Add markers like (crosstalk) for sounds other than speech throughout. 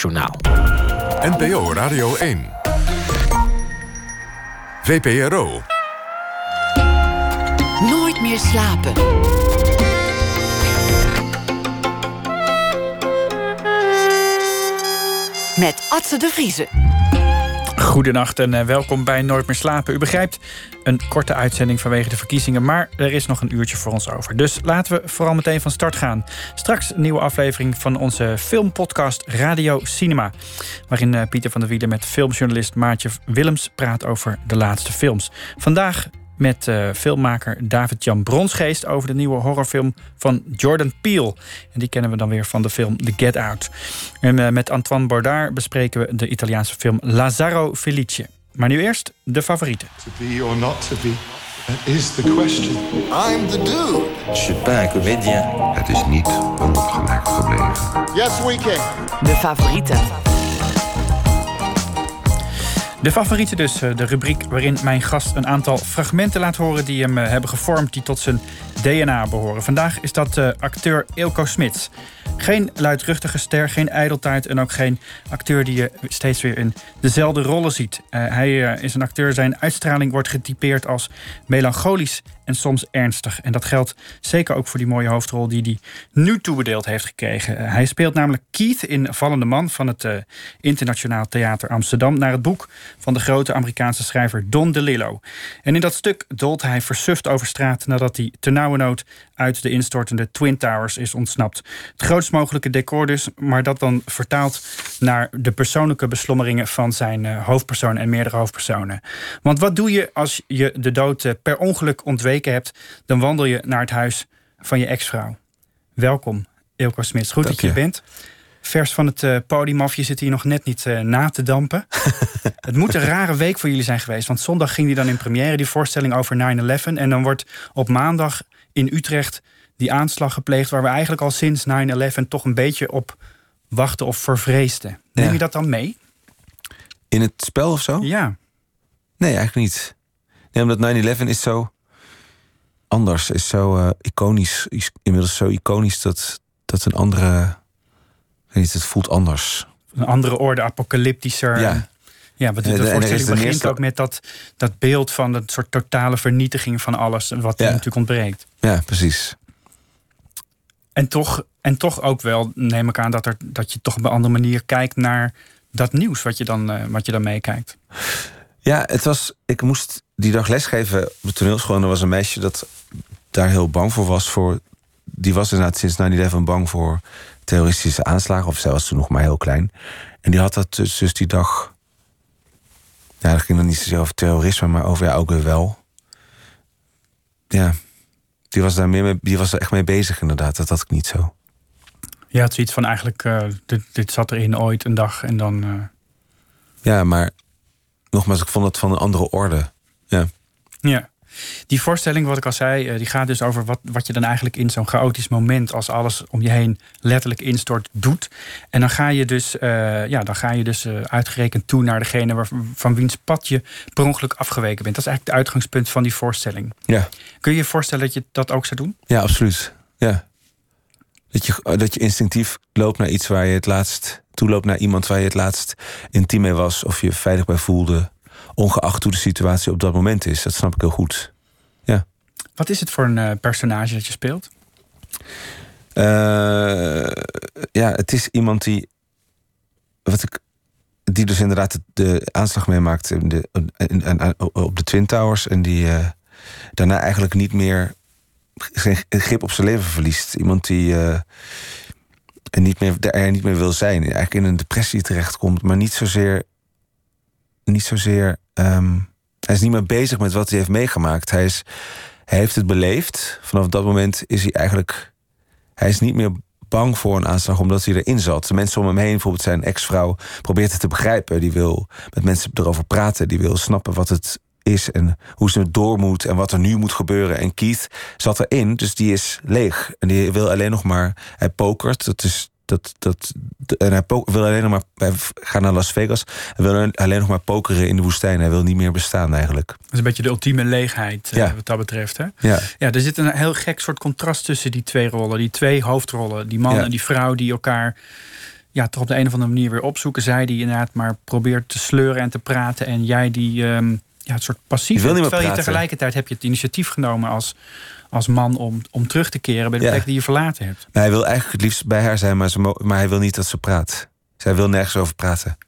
NOS-journaal. NPO Radio 1. VPRO. Nooit meer slapen. Met Atze de Vriezen. Goedenacht en eh, welkom bij Nooit meer slapen. U begrijpt, een korte uitzending vanwege de verkiezingen... maar er is nog een uurtje voor ons over. Dus laten we vooral meteen van start gaan. Straks een nieuwe aflevering van onze filmpodcast Radio Cinema... waarin eh, Pieter van der Wielen met filmjournalist Maartje Willems... praat over de laatste films. Vandaag met uh, filmmaker David-Jan Bronsgeest... over de nieuwe horrorfilm van Jordan Peele. En die kennen we dan weer van de film The Get Out. En uh, met Antoine Baudard bespreken we de Italiaanse film Lazzaro Felice. Maar nu eerst de favorieten. To be or not to be, that is the question. I'm the dude. Je suis pas un comédien. Het is niet onopgemerkt gebleven. Yes, we can. De favorieten. De favorieten dus, de rubriek waarin mijn gast een aantal fragmenten laat horen... die hem hebben gevormd, die tot zijn DNA behoren. Vandaag is dat uh, acteur Ilko Smits. Geen luidruchtige ster, geen ijdeltijd... en ook geen acteur die je steeds weer in dezelfde rollen ziet. Hij is een acteur, zijn uitstraling wordt getypeerd als melancholisch en soms ernstig. En dat geldt zeker ook voor die mooie hoofdrol die hij nu toebedeeld heeft gekregen. Uh, hij speelt namelijk Keith in Vallende Man van het uh, Internationaal Theater Amsterdam... naar het boek van de grote Amerikaanse schrijver Don DeLillo. En in dat stuk dolt hij versuft over straat... nadat hij ternauwernood uit de instortende Twin Towers is ontsnapt. Het grootst mogelijke decor dus, maar dat dan vertaald... naar de persoonlijke beslommeringen van zijn uh, hoofdpersoon en meerdere hoofdpersonen. Want wat doe je als je de dood per ongeluk ontweekt hebt, dan wandel je naar het huis van je ex-vrouw. Welkom, Ilko Smits. Goed Dank dat je, je bent. Vers van het uh, podium af, je zit hier nog net niet uh, na te dampen. (laughs) het moet een rare week voor jullie zijn geweest. Want zondag ging die dan in première, die voorstelling over 9-11. En dan wordt op maandag in Utrecht die aanslag gepleegd... waar we eigenlijk al sinds 9-11 toch een beetje op wachten of vervreesden. Neem ja. je dat dan mee? In het spel of zo? Ja. Nee, eigenlijk niet. Nee, omdat 9-11 is zo anders. Is zo uh, iconisch. Is inmiddels zo iconisch dat, dat een andere. Weet het voelt anders. Een andere orde, apocalyptischer. Ja. Ja, de, de, de voorstelling begint eerste... ook met dat, dat beeld van een soort totale vernietiging van alles. Wat ja. natuurlijk ontbreekt. Ja, precies. En toch, en toch ook wel, neem ik aan, dat, er, dat je toch op een andere manier kijkt naar dat nieuws wat je dan, uh, wat je dan meekijkt. Ja, het was. Ik moest die dag lesgeven op de toneelschool. En er was een meisje dat daar heel bang voor was. Voor, die was inderdaad sinds 9-11 bang voor terroristische aanslagen. Of zij was toen nog maar heel klein. En die had dat dus, dus die dag. Ja, dat ging dan niet zozeer over terrorisme, maar over ja, ook weer wel. Ja, die was daar meer mee, die was er echt mee bezig, inderdaad. Dat had ik niet zo. Ja, het is iets van eigenlijk, uh, dit, dit zat erin ooit een dag en dan. Uh... Ja, maar nogmaals, ik vond het van een andere orde. Ja. Ja. Die voorstelling, wat ik al zei, die gaat dus over wat, wat je dan eigenlijk in zo'n chaotisch moment, als alles om je heen letterlijk instort, doet. En dan ga je dus, uh, ja, dan ga je dus uh, uitgerekend toe naar degene waar, van wiens pad je per ongeluk afgeweken bent. Dat is eigenlijk het uitgangspunt van die voorstelling. Ja. Kun je je voorstellen dat je dat ook zou doen? Ja, absoluut. Ja. Dat je, dat je instinctief loopt naar iets waar je het laatst toe loopt naar iemand waar je het laatst intiem mee was of je veilig bij voelde ongeacht hoe de situatie op dat moment is. Dat snap ik heel goed. Ja. Wat is het voor een uh, personage dat je speelt? Uh, ja, het is iemand die. Wat ik. Die dus inderdaad de aanslag meemaakt in de, in, in, op de Twin Towers. En die uh, daarna eigenlijk niet meer. geen grip op zijn leven verliest. Iemand die. en niet meer, er niet meer wil zijn. Eigenlijk in een depressie terechtkomt. Maar niet zozeer niet zozeer. Um, hij is niet meer bezig met wat hij heeft meegemaakt. Hij, is, hij heeft het beleefd. Vanaf dat moment is hij eigenlijk. Hij is niet meer bang voor een aanslag omdat hij erin zat. De mensen om hem heen, bijvoorbeeld zijn ex-vrouw, probeert het te begrijpen. Die wil met mensen erover praten. Die wil snappen wat het is en hoe ze het door moet en wat er nu moet gebeuren. En Keith zat erin, dus die is leeg. En die wil alleen nog maar. Hij pokert. Dat is dat, dat, en hij wil alleen nog maar. Hij gaat naar Las Vegas. Hij wil alleen nog maar pokeren in de woestijn. Hij wil niet meer bestaan eigenlijk. Dat is een beetje de ultieme leegheid ja. uh, wat dat betreft. Hè? Ja. ja, er zit een heel gek soort contrast tussen die twee rollen. Die twee hoofdrollen. Die man Ja. en die vrouw die elkaar ja, toch op de een of andere manier weer opzoeken. Zij die inderdaad maar probeert te sleuren en te praten. En jij die ehm, ja, het soort passief. Je wil niet meer Terwijl je praten. tegelijkertijd heb je het initiatief genomen als, als man om, om terug te keren bij de Ja. plek die je verlaten hebt. Hij wil eigenlijk het liefst bij haar zijn, maar, ze maar hij wil niet dat ze praat. Zij wil nergens over praten.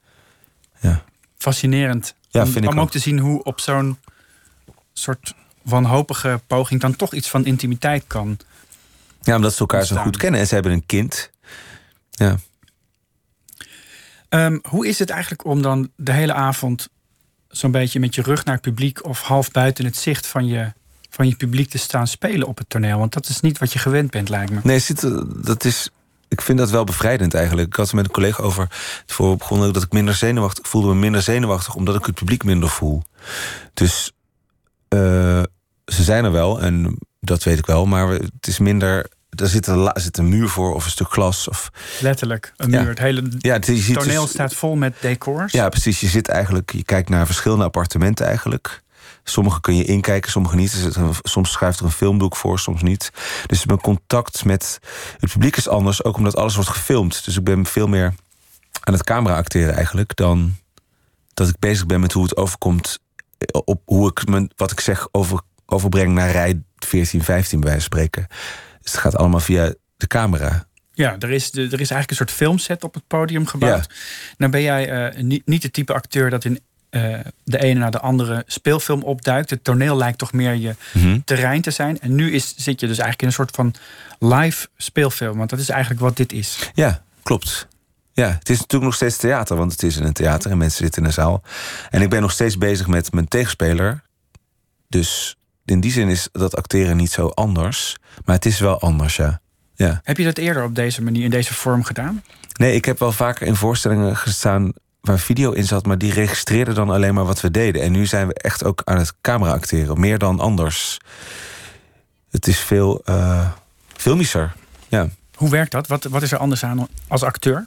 Fascinerend. Ja, om, vind ik om ook ook. te zien hoe op zo'n soort wanhopige poging dan toch iets van intimiteit kan. Ja, omdat ze elkaar zo goed kennen en ze hebben een kind. Ja. Ehm, hoe is het eigenlijk om dan de hele avond zo'n beetje met je rug naar het publiek of half buiten het zicht van je, van je publiek te staan spelen op het toneel? Want dat is niet wat je gewend bent, lijkt me. Nee, zit, dat is. Ik vind dat wel bevrijdend eigenlijk. Ik had het met een collega over het voor begonnen dat ik minder zenuwachtig voelde me minder zenuwachtig omdat ik het publiek minder voel. Dus eh, ze zijn er wel en dat weet ik wel, maar het is minder. Er zit een, zit een muur voor of een stuk glas. Of, Letterlijk, een Ja. muur. Het hele ja, het, toneel dus- staat vol met decors. Ja, precies. Je zit eigenlijk, je kijkt naar verschillende appartementen eigenlijk. Sommige kun je inkijken, sommige niet. Soms schuift er een filmdoek voor, soms niet. Dus mijn contact met het publiek is anders, ook omdat alles wordt gefilmd. Dus ik ben veel meer aan het camera acteren eigenlijk dan dat ik bezig ben met hoe het overkomt op hoe ik mijn, wat ik zeg over, overbreng naar rij 14, 15 bij wijze van spreken. Dus het gaat allemaal via de camera. Ja, er is, er is eigenlijk een soort filmset op het podium gebouwd. Nou ben jij eh, niet, niet het type acteur dat in eh, de ene na de andere speelfilm opduikt. Het toneel lijkt toch meer je Mhm. terrein te zijn. En nu is, zit je dus eigenlijk in een soort van live speelfilm. Want dat is eigenlijk wat dit is. Ja, klopt. Ja, het is natuurlijk nog steeds theater, want het is in een theater en mensen zitten in een zaal. En ik ben nog steeds bezig met mijn tegenspeler. Dus in die zin is dat acteren niet zo anders. Maar het is wel anders, ja. ja. Heb je dat eerder op deze manier, in deze vorm gedaan? Nee, ik heb wel vaker in voorstellingen gestaan waar video in zat, maar die registreerden dan alleen maar wat we deden. En nu zijn we echt ook aan het camera acteren, meer dan anders. Het is veel eh filmischer. Ja. Hoe werkt dat? Wat, wat is er anders aan als acteur?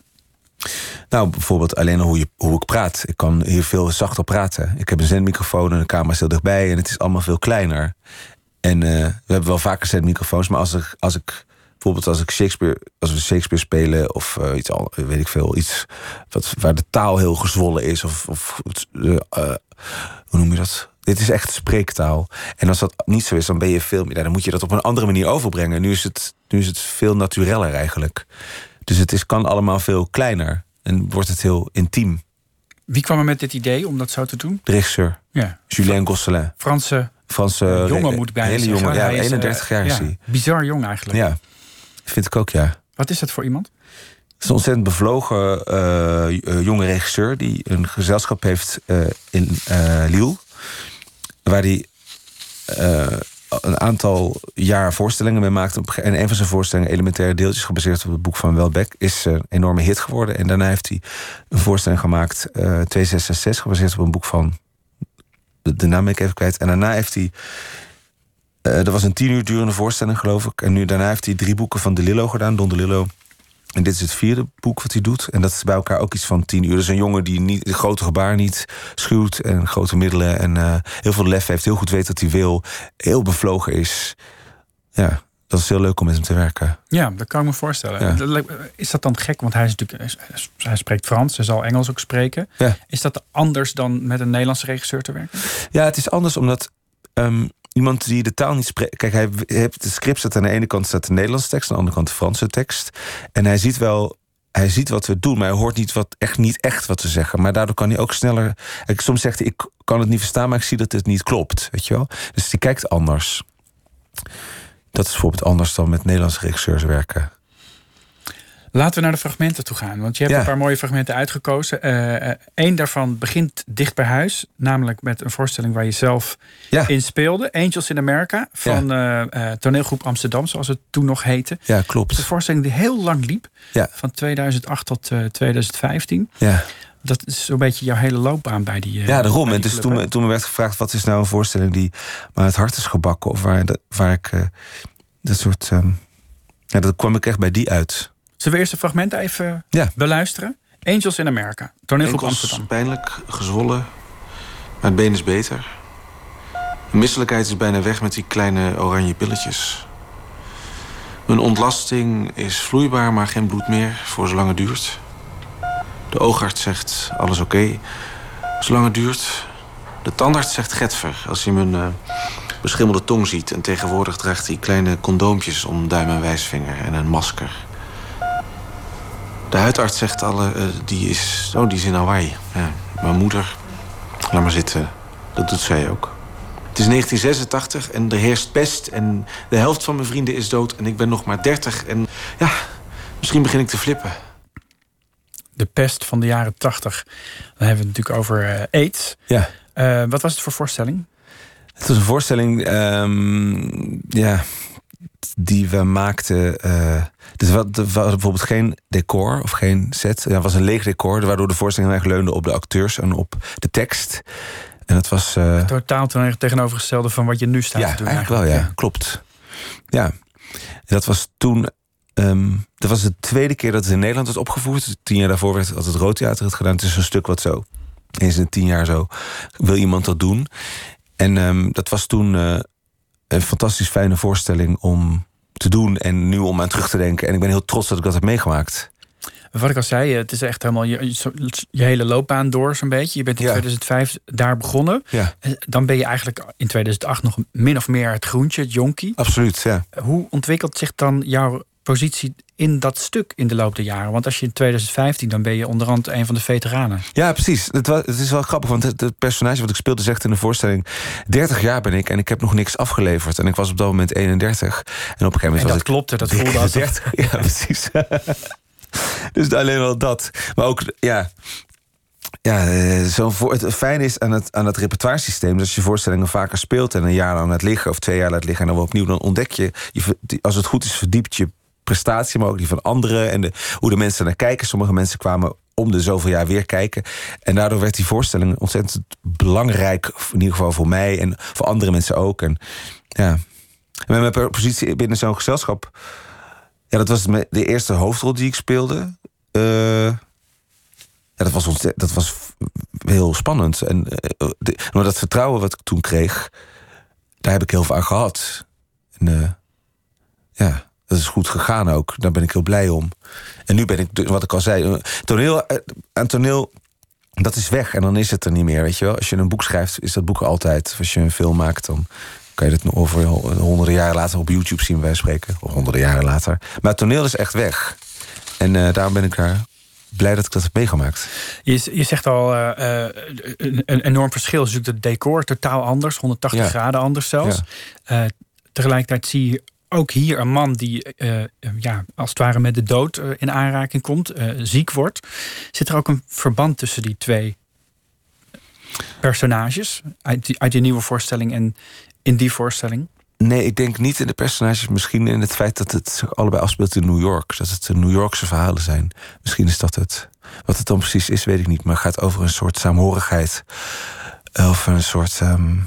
Nou, bijvoorbeeld alleen al hoe, je, hoe ik praat. Ik kan hier veel zachter praten. Ik heb een zendmicrofoon en de camera is heel dichtbij en het is allemaal veel kleiner. En eh, we hebben wel vaker zendmicrofoons, maar als ik, als ik bijvoorbeeld als ik Shakespeare, als we Shakespeare spelen of eh, iets al, weet ik veel, iets wat, waar de taal heel gezwollen is of, of eh, eh, hoe noem je dat? Dit is echt spreektaal. En als dat niet zo is, dan ben je veel meer. Dan moet je dat op een andere manier overbrengen. Nu is het, nu is het veel natureller eigenlijk. Dus het is, kan allemaal veel kleiner. En wordt het heel intiem. Wie kwam er met dit idee om dat zo te doen? De regisseur, Ja, Julien Gosselin. Franse Franse jongen moet bijna hele jongen, ja, Hij is, eh, 31 jaar is ja, hij. Bizar jong eigenlijk. Ja, vind ik ook, ja. Wat is dat voor iemand? Het is een ontzettend bevlogen eh, eh, jonge regisseur... die een gezelschap heeft eh, in eh Lille. Waar hij een aantal jaar voorstellingen mee maakt. En een van zijn voorstellingen, Elementaire Deeltjes... gebaseerd op het boek van Welbeck, is een enorme hit geworden. En daarna heeft hij een voorstelling gemaakt... eh 2666, gebaseerd op een boek van... De, de naam ben ik even kwijt. En daarna heeft hij... eh dat was een tien uur durende voorstelling, geloof ik. En nu daarna heeft hij drie boeken van De Lillo gedaan. Don De Lillo. En dit is het vierde boek wat hij doet. En dat is bij elkaar ook iets van tien uur. Dus een jongen die niet, de grote gebaar niet schuwt. En grote middelen. En eh, heel veel lef heeft. Heel goed weet wat hij wil. Heel bevlogen is. Ja, dat is heel leuk om met hem te werken. Ja, dat kan ik me voorstellen. Ja. Is dat dan gek? Want hij, is natuurlijk, hij spreekt Frans, hij zal Engels ook spreken. Ja. Is dat anders dan met een Nederlandse regisseur te werken? Ja, het is anders omdat ehm, iemand die de taal niet spreekt. Kijk, hij heeft het script staat aan de ene kant staat de Nederlandse tekst, aan de andere kant de Franse tekst. En hij ziet wel. Hij ziet wat we doen, maar hij hoort niet, wat, echt, niet echt wat we zeggen. Maar daardoor kan hij ook sneller. Kijk, soms zegt hij: Ik kan het niet verstaan, maar ik zie dat het niet klopt. Weet je wel? Dus die kijkt anders. Dat is bijvoorbeeld anders dan met Nederlandse regisseurs werken. Laten we naar de fragmenten toe gaan. Want je hebt Ja. een paar mooie fragmenten uitgekozen. Eén daarvan begint dicht bij huis. Namelijk met een voorstelling waar je zelf Ja, in speelde. Angels in America van eh, eh, toneelgroep Amsterdam, zoals het toen nog heette. ja is een klopt. voorstelling die heel lang liep. Van 2008 tot eh, 2015. Ja. Dat is zo'n beetje jouw hele loopbaan bij die. eh, Ja, daarom. En dus toen, toen me werd gevraagd... wat is nou een voorstelling die me aan het hart is gebakken... of waar, waar ik eh, dat soort... ehm, ja, dat kwam ik echt bij die uit. Zullen we eerst de fragmenten even Ja. beluisteren? Angels in America, toneelgroep Amsterdam. pijnlijk, gezwollen, maar het been is beter. De misselijkheid is bijna weg met die kleine oranje pilletjes. Mijn ontlasting is vloeibaar, maar geen bloed meer voor zolang het duurt. De oogarts zegt alles oké, zolang het duurt. De tandarts zegt getver als hij mijn eh, beschimmelde tong ziet. En tegenwoordig draagt hij kleine condoompjes om duim en wijsvinger en een masker. De huidarts zegt alle, eh, die, is, oh, die is in Hawaii. Ja, mijn moeder, laat maar zitten. Dat doet zij ook. Het is 1986 en er heerst pest en de helft van mijn vrienden is dood en ik ben nog maar 30 en ja, misschien begin ik te flippen. De pest van de jaren 80. Dan hebben we het natuurlijk over eh, aids. Ja. Eh, wat was het voor voorstelling? Het was een voorstelling ehm, ja, die we maakten. eh dus er was er was bijvoorbeeld geen decor of geen set. Ja, het was een leeg decor, waardoor de voorstelling heel erg leunde op de acteurs en op de tekst. En het was. eh, Totaal tegenovergestelde van wat je nu staat ja, te doen. eigenlijk wel, ja. Klopt. Ja. En dat was toen... ehm, dat was de tweede keer dat het in Nederland was opgevoerd. Tien jaar daarvoor werd het het Roodtheater het gedaan. Het is een stuk wat zo... Eens in tien jaar zo wil iemand dat doen. En ehm, dat was toen eh, een fantastisch fijne voorstelling om te doen. En nu om aan terug te denken. En ik ben heel trots dat ik dat heb meegemaakt. Wat ik al zei, het is echt helemaal je, hele loopbaan door zo'n beetje. Je bent in Ja. 2005 daar begonnen. Ja, Eh, Dan ben je eigenlijk in 2008 nog min of meer het groentje, het jonkie. absoluut. Ja. Hoe ontwikkelt zich dan jouw positie in dat stuk in de loop der jaren? Want als je in 2015, dan ben je onderhand een van de veteranen. Ja, precies. Het, was, het is wel grappig, want het, het personage wat ik speelde zegt in de voorstelling... 30 jaar ben ik en ik heb nog niks afgeleverd. En ik was op dat moment 31. En op een gegeven moment En was dat ik klopte, dat voelde als de 30. Ja, precies. (laughs) dus alleen al dat. Maar ook, ja... Ja, eh, zo voor, het fijne is aan het, aan het repertoire systeem... dat als je voorstellingen vaker speelt en een jaar lang laat liggen... of twee jaar laat liggen en dan weer opnieuw... dan ontdek je, je als het goed is, verdiept je prestatie... maar ook die van anderen en hoe de mensen naar kijken. Sommige mensen kwamen om de zoveel jaar weer kijken. En daardoor werd die voorstelling ontzettend belangrijk... in ieder geval voor mij en voor andere mensen ook. En ja, en met mijn positie binnen zo'n gezelschap... Ja, dat was de eerste hoofdrol die ik speelde. Eh, ja, dat was, dat was heel spannend. En eh, maar dat vertrouwen wat ik toen kreeg, daar heb ik heel veel aan gehad. En eh, ja, dat is goed gegaan ook. Daar ben ik heel blij om. En nu ben ik, wat ik al zei, eh, toneel, eh, aan toneel, dat is weg en dan is het er niet meer. Weet je wel? Als je een boek schrijft, is dat boek er altijd. Als je een film maakt, dan kan je het nog over honderden jaren later op YouTube zien, bij spreken. Of honderden jaren later. Maar het toneel is echt weg. En eh, daarom ben ik daar blij dat ik dat heb meegemaakt. Je, je zegt al, eh, eh, een, een enorm verschil. is natuurlijk het decor totaal anders, 180 Ja. graden anders zelfs. Eh, tegelijkertijd zie je ook hier een man die eh, eh, ja, als het ware met de dood eh, in aanraking komt, ziek wordt. Zit er ook een verband tussen die twee personages uit, die nieuwe voorstelling en in die voorstelling? Nee, ik denk niet in de personages. Misschien in het feit dat het zich allebei afspeelt in New York. Dat het New Yorkse verhalen zijn. Misschien is dat het. Wat het dan precies is, weet ik niet. Maar het gaat over een soort saamhorigheid. Of een soort ehm,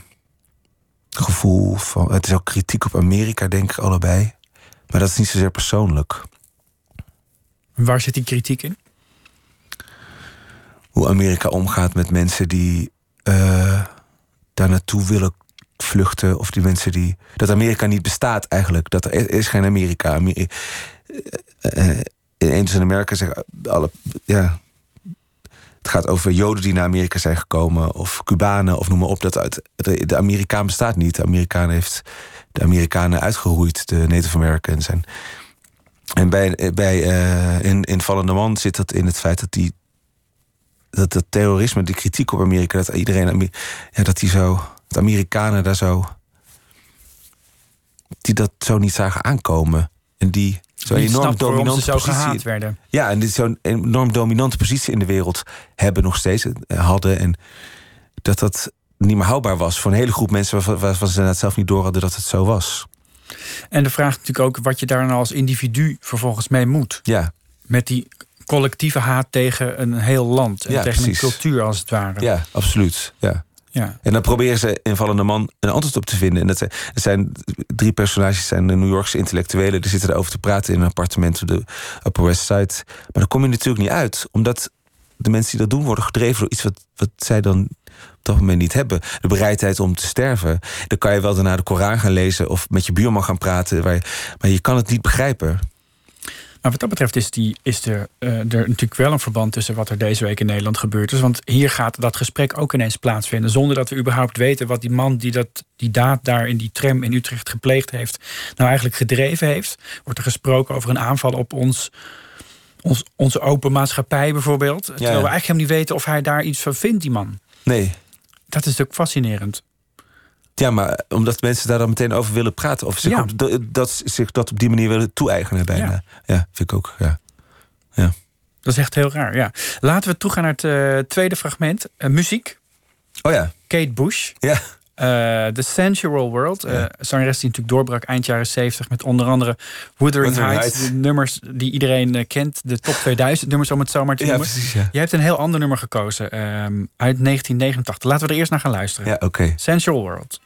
gevoel van... Het is ook kritiek op Amerika, denk ik, allebei. Maar dat is niet zozeer persoonlijk. Waar zit die kritiek in? Hoe Amerika omgaat met mensen die eh, daar naartoe willen vluchten. Of die mensen die. Dat Amerika niet bestaat eigenlijk. Dat er er is geen Amerika. Ameri eh, eh, in Eens in Amerika zeggen alle. Ja, het gaat over Joden die naar Amerika zijn gekomen. Of Cubanen, of noem maar op. Dat uit, de, Amerikaan bestaat niet. De Amerikaan heeft de Amerikanen uitgeroeid. De Native Americans. En, en bij, bij, eh, in, in Vallende Man zit dat in het feit dat die dat het terrorisme, de kritiek op Amerika, dat iedereen, ja, dat die zo, dat Amerikanen daar zo, die dat zo niet zagen aankomen. En die zo'n enorm dominante ze zo positie. gehaat werden. Ja, en die zo'n enorm dominante positie in de wereld hebben nog steeds, eh, hadden. En dat dat niet meer houdbaar was voor een hele groep mensen waarvan, waarvan ze inderdaad zelf niet door hadden dat het zo was. En de vraag natuurlijk ook wat je daar nou als individu vervolgens mee moet. Ja, Met die collectieve haat tegen een heel land. En Ja, tegen precies. een cultuur als het ware. ja, absoluut. Ja. En dan proberen ze in Vallende Man een antwoord op te vinden. En dat zijn, drie personages, zijn de New Yorkse intellectuelen. Die zitten erover te praten in een appartement op de West Side. Maar daar kom je natuurlijk niet uit. Omdat de mensen die dat doen worden gedreven door iets wat, wat zij dan op dat moment niet hebben. De bereidheid om te sterven. Dan kan je wel daarna de Koran gaan lezen of met je buurman gaan praten. Waar maar je kan het niet begrijpen. Maar wat dat betreft is, die, is er, eh, er natuurlijk wel een verband tussen wat er deze week in Nederland gebeurd is. Want hier gaat dat gesprek ook ineens plaatsvinden. Zonder dat we überhaupt weten wat die man die dat, die daad daar in die tram in Utrecht gepleegd heeft, nou eigenlijk gedreven heeft. Wordt er gesproken over een aanval op ons. Ons, onze open maatschappij bijvoorbeeld. Terwijl we eigenlijk helemaal niet weten of hij daar iets van vindt, die man. Nee. Dat is natuurlijk fascinerend. Ja, maar omdat mensen daar dan meteen over willen praten. Of zich, Ja. op, dat, dat, zich dat op die manier willen toe-eigenen bijna. Ja. vind ik ook. Ja. Ja. Dat is echt heel raar, ja. Laten we toegaan naar het eh, tweede fragment. Eh, muziek. Oh ja. Kate Bush. Ja. Eh, The Sensual World. eh zangeres die natuurlijk doorbrak eind jaren 70 met onder andere Wuthering, Wuthering Heights. De nummers die iedereen kent. De top 2000 nummers om het zo maar te Ja, noemen. precies, ja. Jij hebt een heel ander nummer gekozen. ehm, uit 1989. Laten we er eerst naar gaan luisteren. Ja, oké. Sensual World.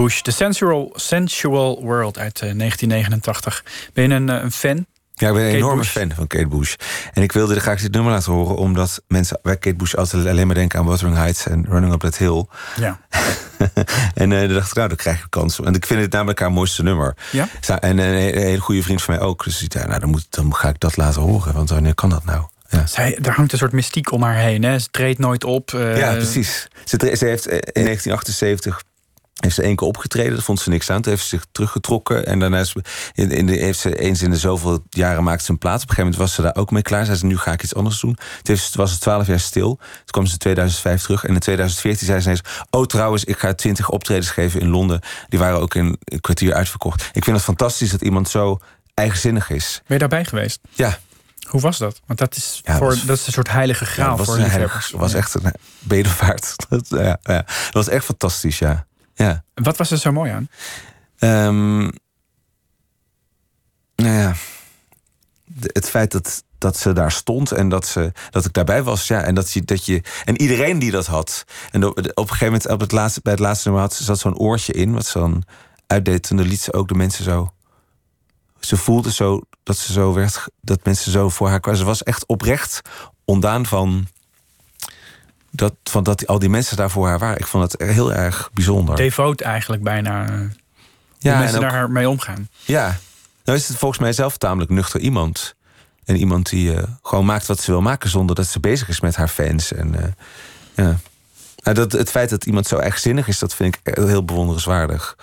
Bush, The Sensual, Sensual World uit eh, 1989. Ben je een, eh, een fan? Ja, ik ben een Kate enorme Bush. fan van Kate Bush. En ik wilde graag dit nummer laten horen... omdat mensen bij Kate Bush altijd alleen maar denken aan Wuthering Heights... en Running Up That Hill. Ja. (laughs) en eh dan dacht ik, nou, dan krijg ik kans. En ik vind het namelijk haar mooiste nummer. Ja? En een, he- hele goede vriend van mij ook. Dus die zei, nou, dan, moet, dan ga ik dat laten horen. Want wanneer kan dat nou? Ja. Zij, daar hangt een soort mystiek om haar heen. Hè? Ze treedt nooit op. eh, Ja, precies. Ze, ze heeft eh, in 1978 heeft ze één keer opgetreden. Vond ze niks aan. Toen heeft ze zich teruggetrokken. En daarna is, in, in de, heeft ze eens in de zoveel jaren maakt ze een plaat. Op een gegeven moment was ze daar ook mee klaar. Zei ze, nu ga ik iets anders doen. Toen heeft, was ze twaalf jaar stil. Toen kwam ze in 2005 terug. En in 2014 zei ze ineens... oh, trouwens, ik ga twintig optredens geven in Londen. Die waren ook in een kwartier uitverkocht. Ik vind het fantastisch dat iemand zo eigenzinnig is. Ben je daarbij geweest? Ja, Hoe was dat? Want dat is, Ja, voor, dat was- dat is een soort heilige ja, graal voor een was echt een bedevaart. (laughs) Dat, ja, ja. dat was echt fantastisch, ja. Ja. Wat was er zo mooi aan? Ehm, nou ja, het feit dat, dat ze daar stond en dat, ze, dat ik daarbij was. Ja, en, dat je, dat je, en iedereen die dat had. En op, op een gegeven moment, op het laatste, bij het laatste nummer had, zat zo'n oortje in, wat ze dan uitdeed. En dan liet ze ook de mensen zo. Ze voelde zo dat ze zo werd, dat mensen zo voor haar kwamen. Ze was echt oprecht ondaan van. Dat, van dat al die mensen daar voor haar waren. Ik vond het heel erg bijzonder. Devoot eigenlijk bijna. eh, Hoe ja, mensen en ook- daar mee omgaan. Ja, nou is het volgens mij zelf tamelijk nuchter iemand. En iemand die eh, gewoon maakt wat ze wil maken zonder dat ze bezig is met haar fans. En, eh, ja. Nou, dat, het feit dat iemand zo eigenzinnig is, dat vind ik heel bewonderenswaardig.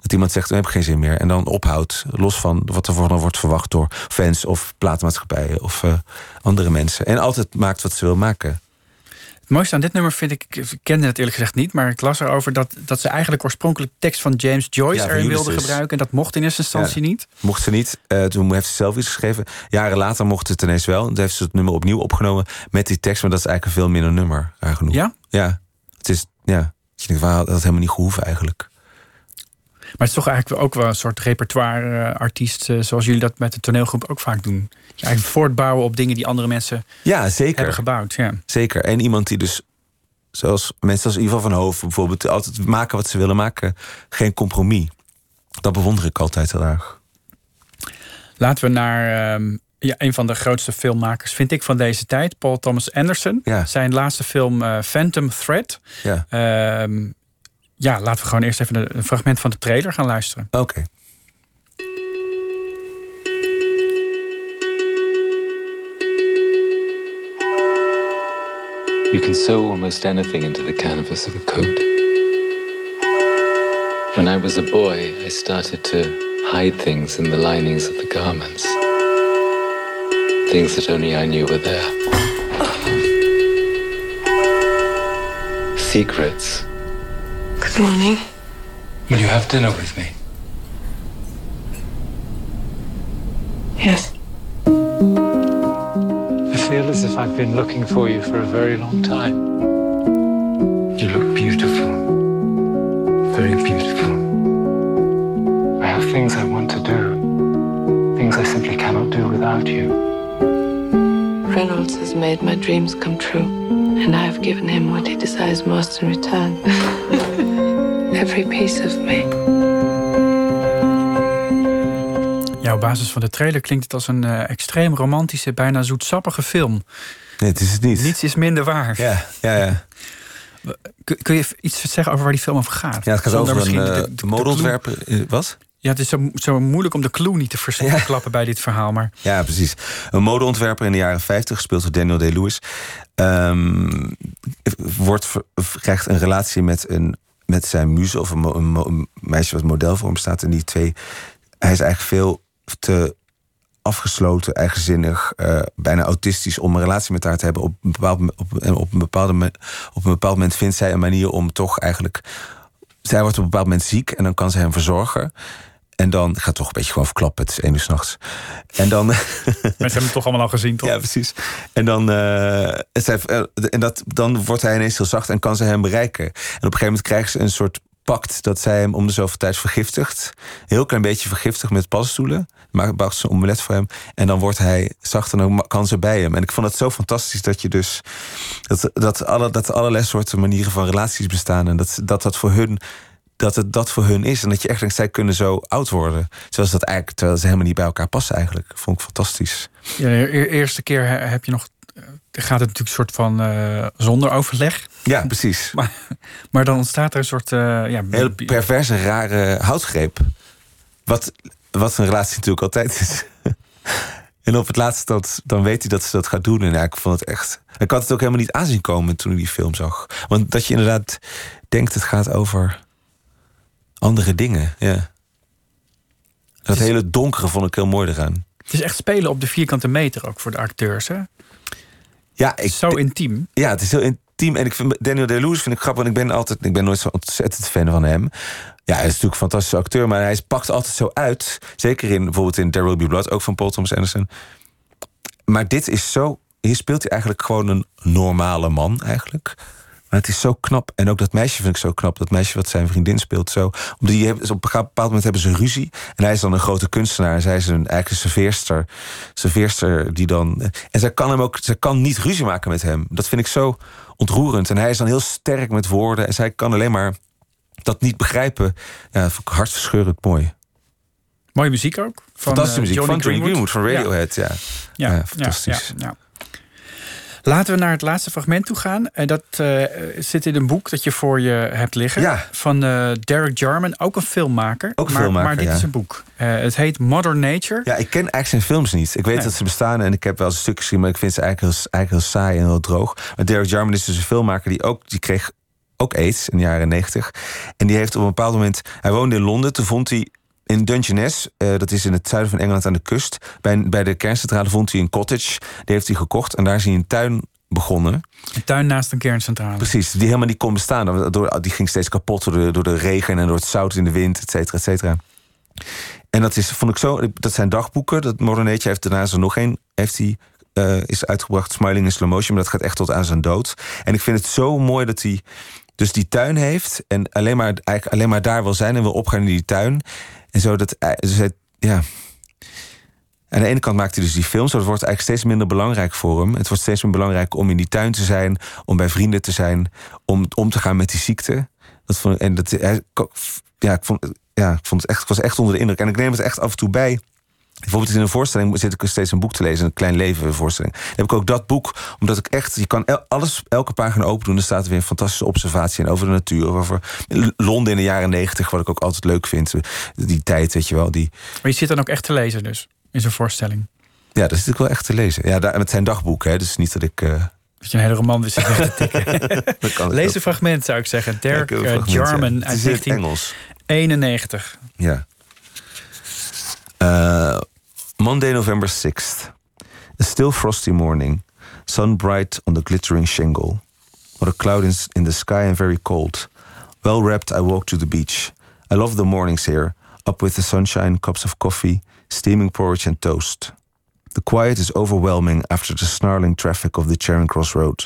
Dat iemand zegt, ik heb geen zin meer. En dan ophoudt, los van wat er van wordt verwacht door fans of platenmaatschappijen of andere mensen. En altijd maakt wat ze wil maken. Het mooiste aan dit nummer vind ik, ik kende het eerlijk gezegd niet, maar ik las erover dat, dat ze eigenlijk oorspronkelijk tekst van James Joyce Ja, erin wilde Ulysses. gebruiken. En dat mocht in eerste instantie Ja. niet. Mocht ze niet, eh, toen heeft ze zelf iets geschreven. Jaren later mocht het ineens wel. Toen heeft ze het nummer opnieuw opgenomen met die tekst. Maar dat is eigenlijk een veel minder nummer, raar genoeg. Ja? Ja. Het is, ja. Je denkt, had dat helemaal niet gehoeven eigenlijk. Maar het is toch eigenlijk ook wel een soort repertoire-artiest, eh, zoals jullie dat met de toneelgroep ook vaak doen. Je eigenlijk voortbouwen op dingen die andere mensen Ja, zeker. hebben gebouwd. Ja. Zeker. En iemand die dus, zoals mensen als Ivan van Hoofd bijvoorbeeld, altijd maken wat ze willen maken. Geen compromis. Dat bewonder ik altijd heel erg. Laten we naar ehm, ja, een van de grootste filmmakers, vind ik, van deze tijd, Paul Thomas Anderson. Ja. Zijn laatste film eh, Phantom Thread. Ja. Ehm, ja, laten we gewoon eerst even een- fragment van de trailer gaan luisteren. Oké. You can sew almost anything into the canvas of a coat. When I was a boy, I started to hide things in the linings of the garments. Things that only I knew were there. Secrets. Good morning. Will you have dinner with me? Yes. I feel as if I've been looking for you for a very long time. You look beautiful. Very beautiful. I have things I want to do. Things I simply cannot do without you. Reynolds has made my dreams come true, and I have given him what he desires most in return. (laughs) Every piece of me. Ja, op basis van de trailer klinkt het als een eh, extreem romantische, bijna zoetsappige film. Nee, het is het niet. Niets is minder waar. Ja, ja, ja. Kun, kun je iets zeggen over waar die film over gaat? ja het gaat Zonder over een eh, de- de- de modeontwerper. eh, Ja, het is zo, zo moeilijk om de clue niet te vers- Ja. verklappen bij dit verhaal. Maar Ja, precies. Een modeontwerper in de jaren 50, gespeeld door Daniel Day-Lewis. ehm, wordt, krijgt een relatie met, een, met zijn muze of een, meisje wat model voor hem staat. En die twee, hij is eigenlijk veel te afgesloten, eigenzinnig, eh, bijna autistisch om een relatie met haar te hebben. Op een bepaald, op, op, een bepaalde, op een bepaald moment vindt zij een manier om toch eigenlijk. Zij wordt op een bepaald moment ziek en dan kan ze hem verzorgen. En dan ik ga het toch een beetje gewoon verklappen. Het is één uur s'nachts. En dan. mensen hebben het toch allemaal al gezien, toch? Ja, precies. En dan, eh, het zijn- eh, en dat, dan wordt hij ineens heel zacht en kan ze hem bereiken. En op een gegeven moment krijgt ze een soort pact dat zij hem om de zoveel tijd vergiftigt. Heel klein beetje vergiftigt met paddenstoelen. Maakt bouwt ze een omelet voor hem. En dan wordt hij zacht en dan kan ze bij hem. En ik vond het zo fantastisch dat je dus. Dat, dat, alle, dat allerlei soorten manieren van relaties bestaan. En dat dat, dat voor hun dat het dat voor hun is. En dat je echt denkt, zij kunnen zo oud worden. Zoals dat eigenlijk, terwijl ze helemaal niet bij elkaar passen eigenlijk. Vond ik fantastisch. Ja, de eerste keer he- heb je nog. eh, Gaat het natuurlijk een soort van eh, zonder overleg. Ja, precies. (laughs) Maar, maar dan ontstaat er een soort. eh, ja, Heel perverse, rare houtgreep. Wat, wat een relatie natuurlijk altijd is. (laughs) en op het laatst dat, dan weet hij dat ze dat gaat doen. En ja, ik vond het echt... Ik had het ook helemaal niet aanzien komen toen ik die film zag. Want dat je inderdaad denkt het gaat over andere dingen. Ja. Dat is- hele donkere vond ik heel mooi eraan. Het is echt spelen op de vierkante meter ook voor de acteurs. Hè? Ja, ik, Zo intiem. Ja, het is heel intiem. En ik vind Daniel Day-Lewis vind ik grappig. Want ik ben altijd, ik ben nooit zo ontzettend fan van hem. Ja, hij is natuurlijk een fantastische acteur, maar hij pakt altijd zo uit. Zeker in bijvoorbeeld in There Will Be Blood, ook van Paul Thomas Anderson. Maar dit is zo. Hier speelt hij eigenlijk gewoon een normale man, eigenlijk. Maar het is zo knap. En ook dat meisje vind ik zo knap. Dat meisje wat zijn vriendin speelt zo. Omdat die hebben, op een bepaald moment hebben ze ruzie. En hij is dan een grote kunstenaar. En zij is een, eigenlijk een serveerster. Serveerster die dan... En zij kan hem ook... Zij kan niet ruzie maken met hem. Dat vind ik zo ontroerend. En hij is dan heel sterk met woorden. En zij kan alleen maar dat niet begrijpen. Ja, dat vond ik hartverscheurend mooi. Mooie muziek ook. Van, Fantastische eh, muziek Johnny van Johnny Greenwood, van. Radiohead. Ja, Ja, ja, fantastisch. ja, ja. Laten we naar het laatste fragment toe gaan. En dat eh, zit in een boek dat je voor je hebt liggen. Ja. Van eh, Derek Jarman, ook een filmmaker. Ook een maar, filmmaker, Maar dit ja. is een boek. Eh, het heet Modern Nature. Ja, ik ken eigenlijk zijn films niet. Ik weet Nee. dat ze bestaan en ik heb wel eens een stuk gezien, maar ik vind ze eigenlijk heel, eigenlijk heel saai en heel droog. Maar Derek Jarman is dus een filmmaker die ook, die kreeg ook aids in de jaren negentig. En die heeft op een bepaald moment, hij woonde in Londen, toen vond hij in Dungeness, eh, dat is in het zuiden van Engeland aan de kust, bij, bij de kerncentrale vond hij een cottage. Die heeft hij gekocht en daar is hij een tuin begonnen. Een tuin naast een kerncentrale. Precies, die helemaal niet kon bestaan. Door, die ging steeds kapot door de, door de regen en door het zout in de wind, et cetera, et cetera. En dat is, vond ik zo, dat zijn dagboeken. Dat Modern Nature heeft daarna er nog een, heeft hij, eh, is uitgebracht, Smiling in Slow Motion, maar dat gaat echt tot aan zijn dood. En ik vind het zo mooi dat hij dus die tuin heeft en alleen maar, eigenlijk alleen maar daar wil zijn en wil opgaan in die tuin. En zo dat, dus hij, ja. Aan de ene kant maakt hij dus die films, dat wordt eigenlijk steeds minder belangrijk voor hem. Het wordt steeds meer belangrijk om in die tuin te zijn, om bij vrienden te zijn, om om te gaan met die ziekte. Dat en dat, ja, ik vond, ja, ik vond het echt, ik was echt onder de indruk. En ik neem het echt af en toe bij. Bijvoorbeeld in een voorstelling zit ik steeds een boek te lezen, een klein leven voorstelling. Dan heb ik ook dat boek, omdat ik echt, je kan el- alles, elke pagina open doen, dan staat er weer een fantastische observatie in over de natuur, over Londen in de jaren negentig, wat ik ook altijd leuk vind. Die tijd, weet je wel, die, Maar je zit dan ook echt te lezen dus, in zo'n voorstelling. ja, dat is natuurlijk wel echt te lezen. Ja, daar, met zijn dagboek, hè, dus niet dat ik. eh, Dat je een hele roman zit te (laughs) tikken. ik (laughs) Lees een fragment zou ik zeggen. Dirk eh. Jarman Het uit is in het Engels. 1991. Ja. Uh, Monday, November 6th. A still frosty morning. Sun bright on the glittering shingle. Not a cloud in, in the sky and very cold. Well wrapped, I walk to the beach. I love the mornings here. Up with the sunshine, cups of coffee, steaming porridge and toast. The quiet is overwhelming after the snarling traffic of the Charing Cross Road.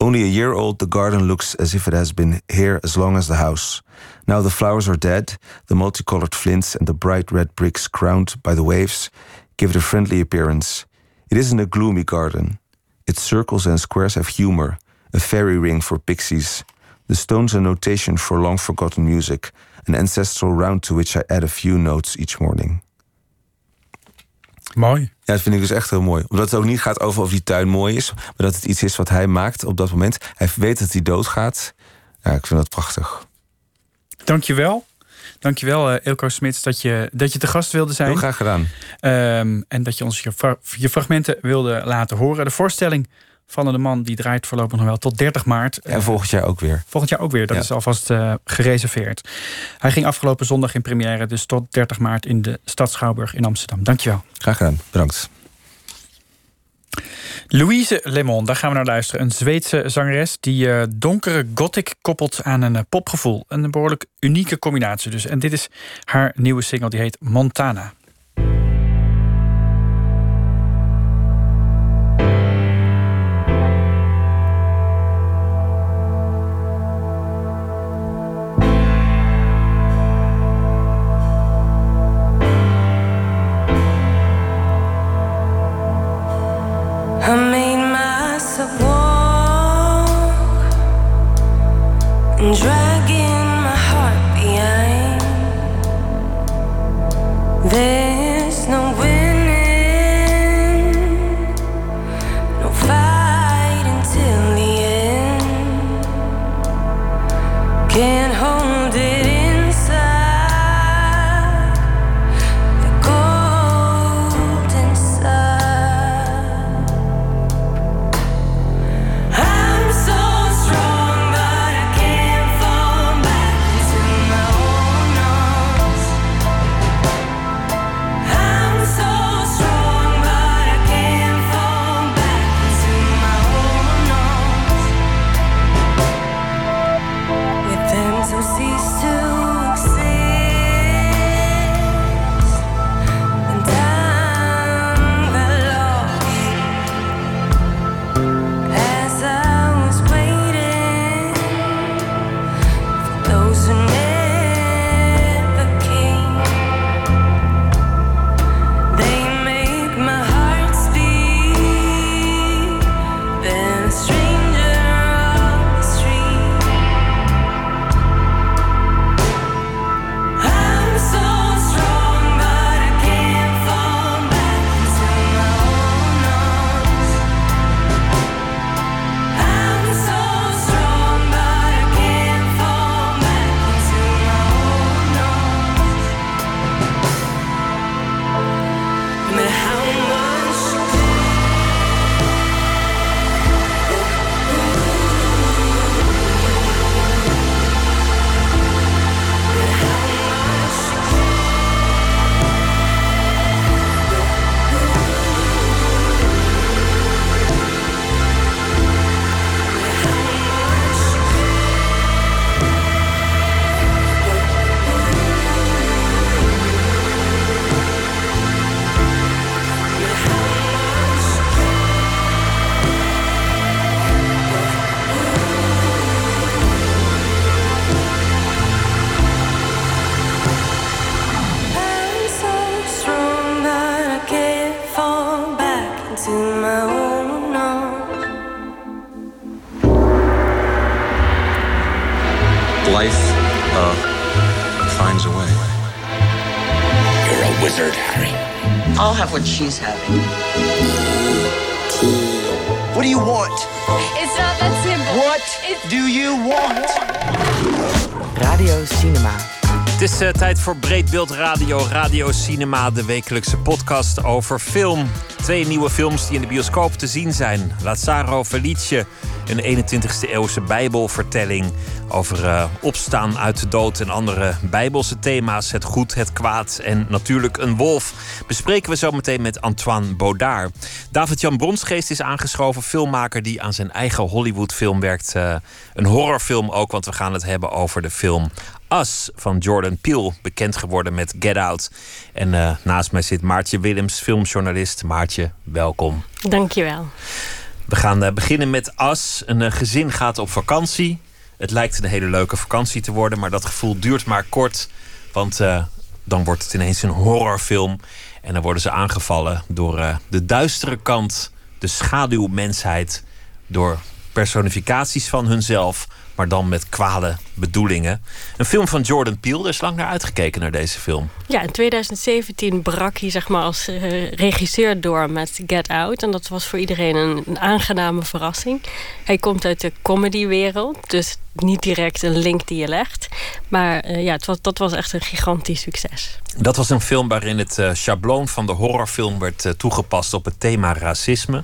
Only a year old, the garden looks as if it has been here as long as the house. Now the flowers are dead, the multicolored flints and the bright red bricks crowned by the waves give it a friendly appearance. It isn't a gloomy garden. Its circles and squares have humor, a fairy ring for pixies. The stones a notation for long forgotten music, an ancestral round to which I add a few notes each morning. Mooi. Ja, dat vind ik dus echt heel mooi. Omdat het ook niet gaat over of die tuin mooi is, maar dat het iets is wat hij maakt op dat moment. Hij weet dat hij doodgaat. Ja, ik vind dat prachtig. Dankjewel. Dankjewel, eh Ilko Smits, dat je, dat je te gast wilde zijn. Heel graag gedaan. Ehm, en dat je ons je, fra- je fragmenten wilde laten horen. De voorstelling van de man die draait voorlopig nog wel tot 30 maart. En volgend jaar ook weer. Volgend jaar ook weer. Dat Ja. is alvast eh, gereserveerd. Hij ging afgelopen zondag in première, dus tot 30 maart in de Stad Schouwburg in Amsterdam. Dankjewel. Graag gedaan. Bedankt. Louise Lemon, daar gaan we naar luisteren. Een Zweedse zangeres die eh, donkere gothic koppelt aan een eh, popgevoel. Een behoorlijk unieke combinatie dus. En dit is haar nieuwe single, die heet Montana. dragging my heart behind. There she's having. What do you want? It's not that simple. What do you want? Radio Cinema. Het is uh, tijd voor Breedbeeld Radio, Radio Cinema, de wekelijkse podcast over film. Twee nieuwe films die in de bioscoop te zien zijn. Lazaro Felice, een 21ste eeuwse bijbelvertelling over uh, opstaan uit de dood en andere bijbelse thema's. Het goed, het kwaad en natuurlijk een wolf. Bespreken we zo meteen met Antoine Baudard. David-Jan Bronsgeest is aangeschoven, filmmaker die aan zijn eigen Hollywoodfilm werkt. Uh, een horrorfilm ook, want we gaan het hebben over de film Us van Jordan Peele, bekend geworden met Get Out. En uh, naast mij zit Maartje Willems, filmjournalist. Maartje, welkom. Dankjewel. We gaan uh, beginnen met Us. Een uh, gezin gaat op vakantie. Het lijkt een hele leuke vakantie te worden, maar dat gevoel duurt maar kort. Want dan wordt het ineens een horrorfilm. En dan worden ze aangevallen door de duistere kant, de schaduwmensheid, door personificaties van hunzelf maar dan met kwade bedoelingen. Een film van Jordan Peele, er is lang naar uitgekeken naar deze film. Ja, in 2017 brak hij zeg maar, als uh, regisseur door met Get Out. En dat was voor iedereen een, een aangename verrassing. Hij komt uit de comedywereld, dus niet direct een link die je legt. Maar uh, ja, het was, dat was echt een gigantisch succes. Dat was een film waarin het uh, schabloon van de horrorfilm werd toegepast op het thema racisme.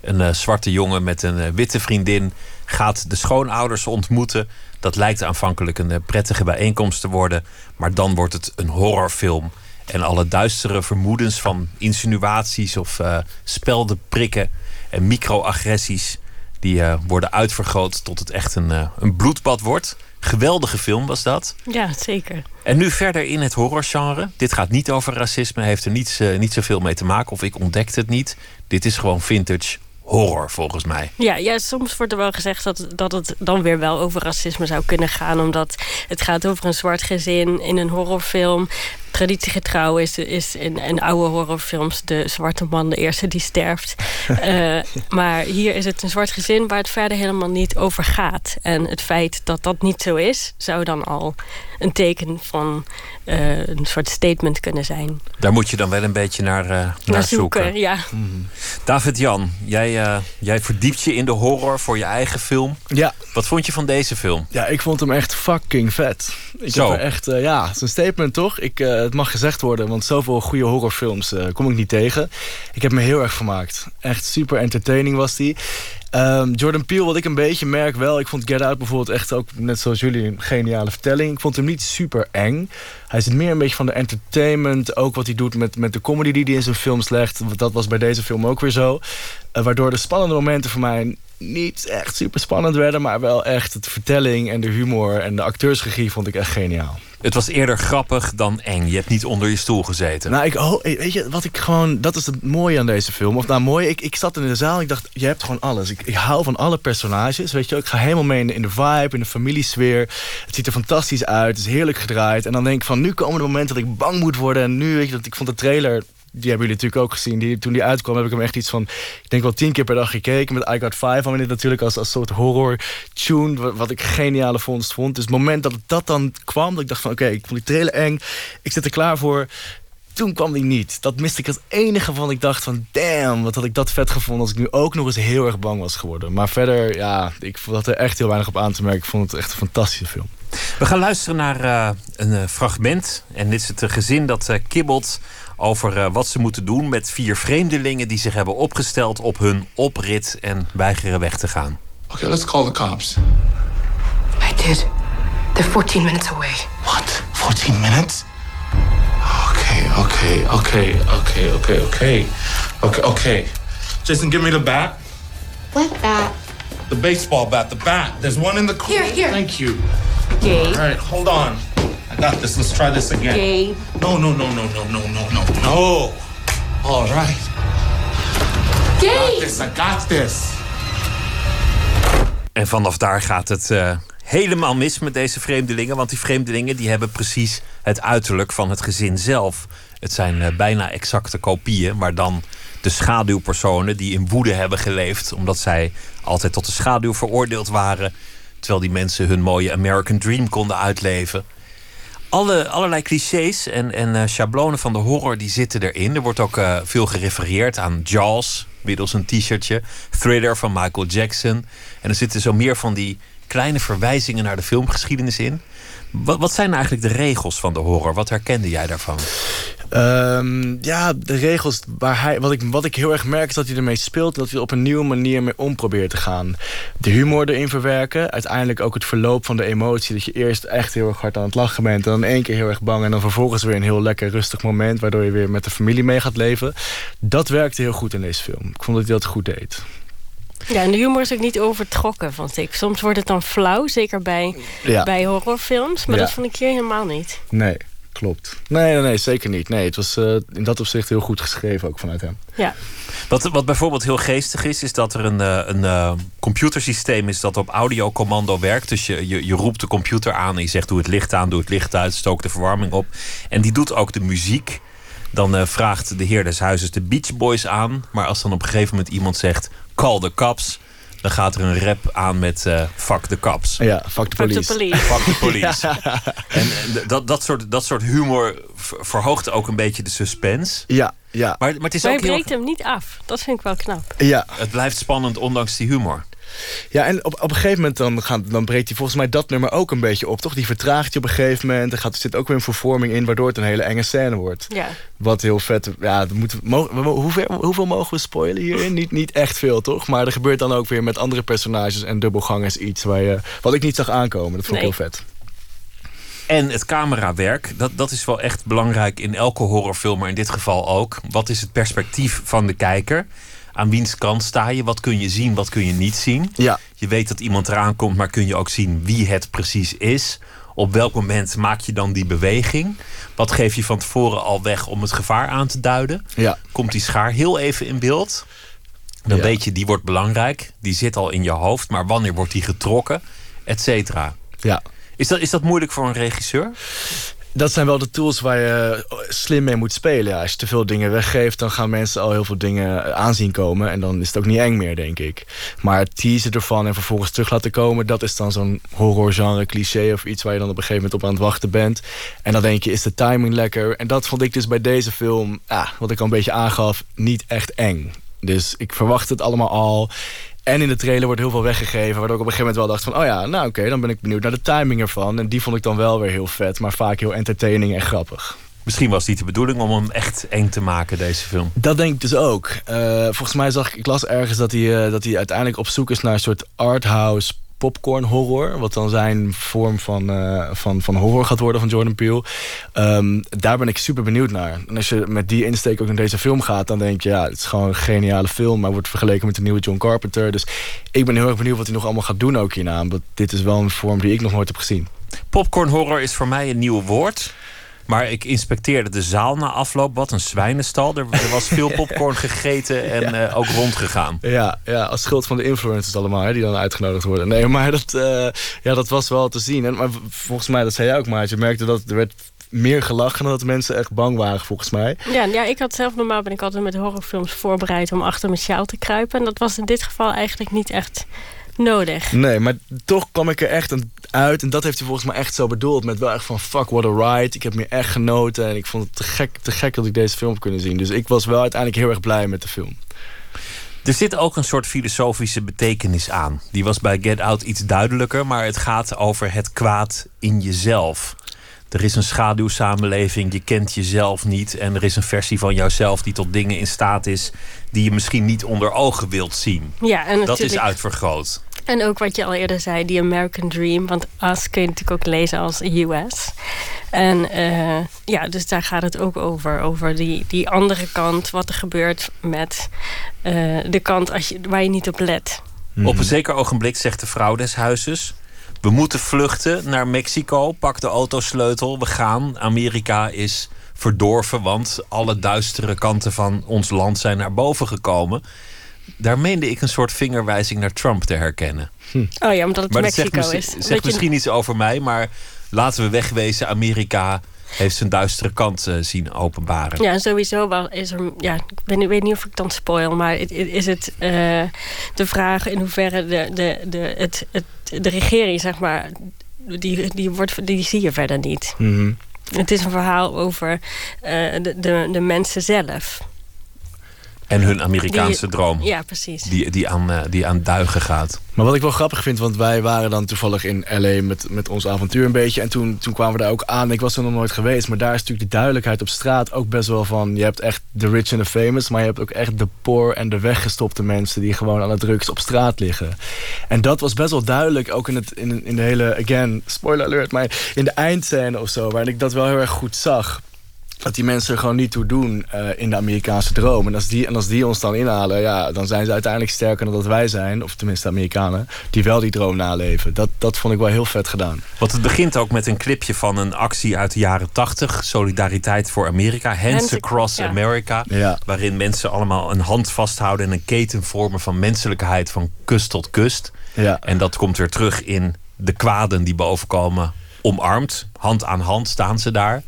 Een zwarte jongen met een witte vriendin gaat de schoonouders ontmoeten. Dat lijkt aanvankelijk een prettige bijeenkomst te worden, maar dan wordt het een horrorfilm. En alle duistere vermoedens van insinuaties of uh, speldenprikken en microagressies, die uh, worden uitvergroot tot het echt een, uh, een bloedbad wordt. Geweldige film was dat. Ja, zeker. En nu verder in het horrorgenre. Dit gaat niet over racisme, heeft er niets, niet zoveel mee te maken. Of ik ontdekte het niet. Dit is gewoon vintage horror, volgens mij. Ja, ja, soms wordt er wel gezegd dat, dat het dan weer wel over racisme zou kunnen gaan. Omdat het gaat over een zwart gezin in een horrorfilm. Traditiegetrouw is, is in, in oude horrorfilms de zwarte man de eerste die sterft. uh, (laughs) maar hier is het een zwart gezin waar het verder helemaal niet over gaat. En het feit dat dat niet zo is, zou dan al een teken van uh, een soort statement kunnen zijn. Daar moet je dan wel een beetje naar, uh, naar, naar zoeken. zoeken. Ja. Mm. David Jan, jij, jij verdiept je in de horror voor je eigen film. Ja. Wat vond je van deze film? Ja, ik vond hem echt fucking vet. Ik Zo. heb er echt, ja, het is een statement toch? Ik, het mag gezegd worden, want zoveel goede horrorfilms uh, kom ik niet tegen. Ik heb me heel erg vermaakt. Echt super entertaining was die. Um, Jordan Peele, wat ik een beetje merk wel... ik vond Get Out bijvoorbeeld echt ook, net zoals jullie... een geniale vertelling. Ik vond hem niet super eng. Hij zit meer een beetje van de entertainment. Ook wat hij doet met, met de comedy die hij in zijn films legt. Dat was bij deze film ook weer zo. Uh, waardoor de spannende momenten voor mij niet echt super spannend werden... maar wel echt de vertelling en de humor en de acteursregie vond ik echt geniaal. Het was eerder grappig dan eng. Je hebt niet onder je stoel gezeten. Nou, ik, oh, weet je, wat ik gewoon... Dat is het mooie aan deze film. Of nou, mooi, ik, ik zat in de zaal en ik dacht... Je hebt gewoon alles. Ik, ik hou van alle personages, weet je Ik ga helemaal mee in de, in de vibe, in de familiesfeer. Het ziet er fantastisch uit. Het is heerlijk gedraaid. En dan denk ik van, nu komen de momenten dat ik bang moet worden. En nu, weet je, dat ik vond de trailer die hebben jullie natuurlijk ook gezien. Die, toen die uitkwam heb ik hem echt iets van... ik denk wel tien keer per dag gekeken. Met I Got Five van dit natuurlijk als, als soort horror tune. Wat, ik geniale vondst vond. Dus het moment dat dat dan kwam... dat ik dacht van oké, ik vond die trailer eng. Ik zit er klaar voor. Toen kwam die niet. Dat miste ik het enige van. Ik dacht van damn, wat had ik dat vet gevonden... als ik nu ook nog eens heel erg bang was geworden. Maar verder, ja, ik had er echt heel weinig op aan te merken. Ik vond het echt een fantastische film. We gaan luisteren naar uh, een uh, fragment. En dit is het uh, gezin dat kibbelt over uh, wat ze moeten doen met vier vreemdelingen die zich hebben opgesteld op hun oprit en weigeren weg te gaan. Okay, let's call the cops. I did. They're 14 minutes away. What? 14 minutes? Okay, okay, okay, okay, okay, okay. Okay, okay. Jason, give me the bat. What bat? The baseball bat, the bat. There's one in the Here, here. Thank you. Gabe. All right, hold on. I got this. Let's try this again. Gabe. No, no, no, no, no, no, no, no, no. All right. I got Gabe. this. I got this. En vanaf daar gaat het uh, helemaal mis met deze vreemdelingen. Want die vreemdelingen die hebben precies het uiterlijk van het gezin zelf. Het zijn eh, bijna exacte kopieën, maar dan de schaduwpersonen die in woede hebben geleefd, omdat zij altijd tot de schaduw veroordeeld waren, terwijl die mensen hun mooie American Dream konden uitleven. Alle, allerlei clichés en, en eh, schablonen van de horror die zitten erin. Er wordt ook eh, veel gerefereerd aan Jaws, middels een t-shirtje. Thriller van Michael Jackson. En er zitten zo meer van die kleine verwijzingen naar de filmgeschiedenis in. Wat, wat zijn eigenlijk de regels van de horror? Wat herkende jij daarvan? Ehm, ja, de regels waar hij. Wat ik, wat ik heel erg merk is dat hij ermee speelt. Dat hij er op een nieuwe manier mee om probeert te gaan. De humor erin verwerken. Uiteindelijk ook het verloop van de emotie. Dat je eerst echt heel erg hard aan het lachen bent. En dan één keer heel erg bang. En dan vervolgens weer een heel lekker rustig moment. Waardoor je weer met de familie mee gaat leven. Dat werkte heel goed in deze film. Ik vond dat hij dat goed deed. Ja, en de humor is ook niet overtrokken, vond ik. Soms wordt het dan flauw, zeker bij, Ja. bij horrorfilms. Maar Ja. dat vond ik hier helemaal niet. Nee, klopt. Nee, nee, nee zeker niet. Nee, het was eh, in dat opzicht heel goed geschreven ook vanuit hem. Ja. Wat, wat bijvoorbeeld heel geestig is, is dat er een, eh, een eh, computersysteem is dat op audiocommando werkt. Dus je, je, je roept de computer aan en je zegt doe het licht aan, doe het licht uit, stook de verwarming op. En die doet ook de muziek. Dan eh, vraagt de heer des huizes de Beach Boys aan. Maar als dan op een gegeven moment iemand zegt call the cops, dan gaat er een rap aan met eh fuck the cops. Ja, fuck the Fuck the police. Fuck the police. (laughs) En, en dat, dat, soort, dat soort humor ver- verhoogt ook een beetje de suspense. Ja, ja. Maar, maar het is Maar je ook heel... breekt hem niet af. Dat vind ik wel knap. Ja. Het blijft spannend ondanks die humor. Ja, en op, op een gegeven moment dan, gaan, dan breekt hij volgens mij dat nummer ook een beetje op, toch? Die vertraagt je op een gegeven moment. Er, gaat, er zit ook weer een vervorming in, waardoor het een hele enge scène wordt. Ja. Wat heel vet... Ja, moeten mogen, we- hoe ver- hoeveel mogen we spoilen hierin? Niet, niet echt veel, toch? Maar er gebeurt dan ook weer met andere personages en dubbelgangers iets... Waar je, wat ik niet zag aankomen. Dat vond ik Nee. heel vet. En het camerawerk, dat, dat is wel echt belangrijk in elke horrorfilm, maar in dit geval ook. Wat is het perspectief van de kijker? Aan wiens kant sta je? Wat kun je zien, wat kun je niet zien? Ja. Je weet dat iemand eraan komt, maar kun je ook zien wie het precies is? Op welk moment maak je dan die beweging? Wat geef je van tevoren al weg om het gevaar aan te duiden? Ja. Komt die schaar heel even in beeld? Dan Ja. weet je, die wordt belangrijk. Die zit al in je hoofd, maar wanneer wordt die getrokken? Et cetera. Ja. Is dat, is dat moeilijk voor een regisseur? Dat zijn wel de tools waar je slim mee moet spelen. Als je te veel dingen weggeeft, dan gaan mensen al heel veel dingen aanzien komen. En dan is het ook niet eng meer, denk ik. Maar het teasen ervan en vervolgens terug laten komen... dat is dan zo'n horrorgenre cliché of iets waar je dan op een gegeven moment op aan het wachten bent. En dan denk je, is de timing lekker? En dat vond ik dus bij deze film, wat ik al een beetje aangaf, niet echt eng. Dus ik verwacht het allemaal al. En in de trailer wordt heel veel weggegeven. Waardoor ik op een gegeven moment wel dacht van... oh ja, nou oké, dan ben ik benieuwd naar de timing ervan. En die vond ik dan wel weer heel vet. Maar vaak heel entertaining en grappig. Misschien was niet de bedoeling om hem echt eng te maken, deze film. Dat denk ik dus ook. Eh, volgens mij zag ik, ik las ergens dat hij, eh, dat hij uiteindelijk op zoek is naar een soort arthouse popcorn horror. Wat dan zijn vorm van, eh, van, van horror gaat worden van Jordan Peele. Ehm, daar ben ik super benieuwd naar. En als je met die insteek ook naar deze film gaat, dan denk je, ja, het is gewoon een geniale film. Maar wordt vergeleken met de nieuwe John Carpenter. Dus ik ben heel erg benieuwd wat hij nog allemaal gaat doen ook hierna. Want dit is wel een vorm die ik nog nooit heb gezien. Popcorn horror is voor mij een nieuw woord. Maar ik inspecteerde de zaal na afloop. Wat een zwijnenstal. Er, er was veel (laughs) popcorn gegeten en eh, ook rondgegaan. Ja, ja, als schuld van de influencers allemaal, hè, die dan uitgenodigd worden. Nee, maar dat, eh, ja, dat was wel te zien. En, maar volgens mij, dat zei jij ook, maar je merkte dat er werd meer gelachen dan dat de mensen echt bang waren, volgens mij. Ja, ja, ik had zelf normaal ben ik altijd met horrorfilms voorbereid om achter mijn sjaal te kruipen. En dat was in dit geval eigenlijk niet echt nodig. Nee, maar toch kwam ik er echt aan- uit. En dat heeft hij volgens mij echt zo bedoeld. Met wel echt van, fuck, what a ride. Ik heb me echt genoten. En ik vond het te gek, te gek dat ik deze film heb kunnen zien. Dus ik was wel uiteindelijk heel erg blij met de film. Er zit ook een soort filosofische betekenis aan. Die was bij Get Out iets duidelijker, maar het gaat over het kwaad in jezelf. Er is een schaduwsamenleving, je kent jezelf niet. En er is een versie van jouzelf die tot dingen in staat is die je misschien niet onder ogen wilt zien. Ja, en Dat is uitvergroot. En ook wat je al eerder zei, die American Dream. Want Us kun je natuurlijk ook lezen als US. En eh, ja, dus daar gaat het ook over. Over die, die andere kant, wat er gebeurt met eh, de kant als je, waar je niet op let. Op een zeker ogenblik zegt de vrouw des huizes: We moeten vluchten naar Mexico. Pak de autosleutel. We gaan. Amerika is verdorven, want alle duistere kanten van ons land zijn naar boven gekomen. Daar meende ik een soort vingerwijzing naar Trump te herkennen. Oh ja, omdat het maar dat zegt, Mexico misschien- is. zegt Dat je- misschien iets over mij, maar laten we wegwezen: Amerika heeft zijn duistere kant uh, zien openbaren. Ja, sowieso wel is er. Ja, ik weet, weet niet of ik dan spoil, maar is het uh, de vraag in hoeverre de, de, de, het, het, de regering, zeg maar, die, die, wordt, die zie je verder niet. Mm -hmm. Het is een verhaal over uh, de, de, de mensen zelf. En hun Amerikaanse die, droom. Ja, precies. Die, die, aan, uh, die aan duigen gaat. Maar wat ik wel grappig vind, want wij waren dan toevallig in L.A. met, met ons avontuur een beetje. En toen, toen kwamen we daar ook aan. Ik was er nog nooit geweest. Maar daar is natuurlijk de duidelijkheid op straat ook best wel van... je hebt echt de rich en de famous. Maar je hebt ook echt de poor en de weggestopte mensen... die gewoon aan het drugs op straat liggen. En dat was best wel duidelijk. Ook in, het, in, in de hele, again, spoiler alert. Maar in de eindscène of zo. Waar ik dat wel heel erg goed zag dat die mensen er gewoon niet toe doen uh, in de Amerikaanse droom. En als, die, en als die ons dan inhalen, ja, dan zijn ze uiteindelijk sterker dan dat wij zijn. Of tenminste de Amerikanen, die wel die droom naleven. Dat, dat vond ik wel heel vet gedaan. Want het begint ook met een clipje van een actie uit de jaren 80. Solidariteit voor Amerika. Hands Across ja. America. Ja. Waarin mensen allemaal een hand vasthouden en een keten vormen van menselijkheid van kust tot kust. Ja. En dat komt weer terug in de kwaden die bovenkomen. Omarmd, hand aan hand staan ze daar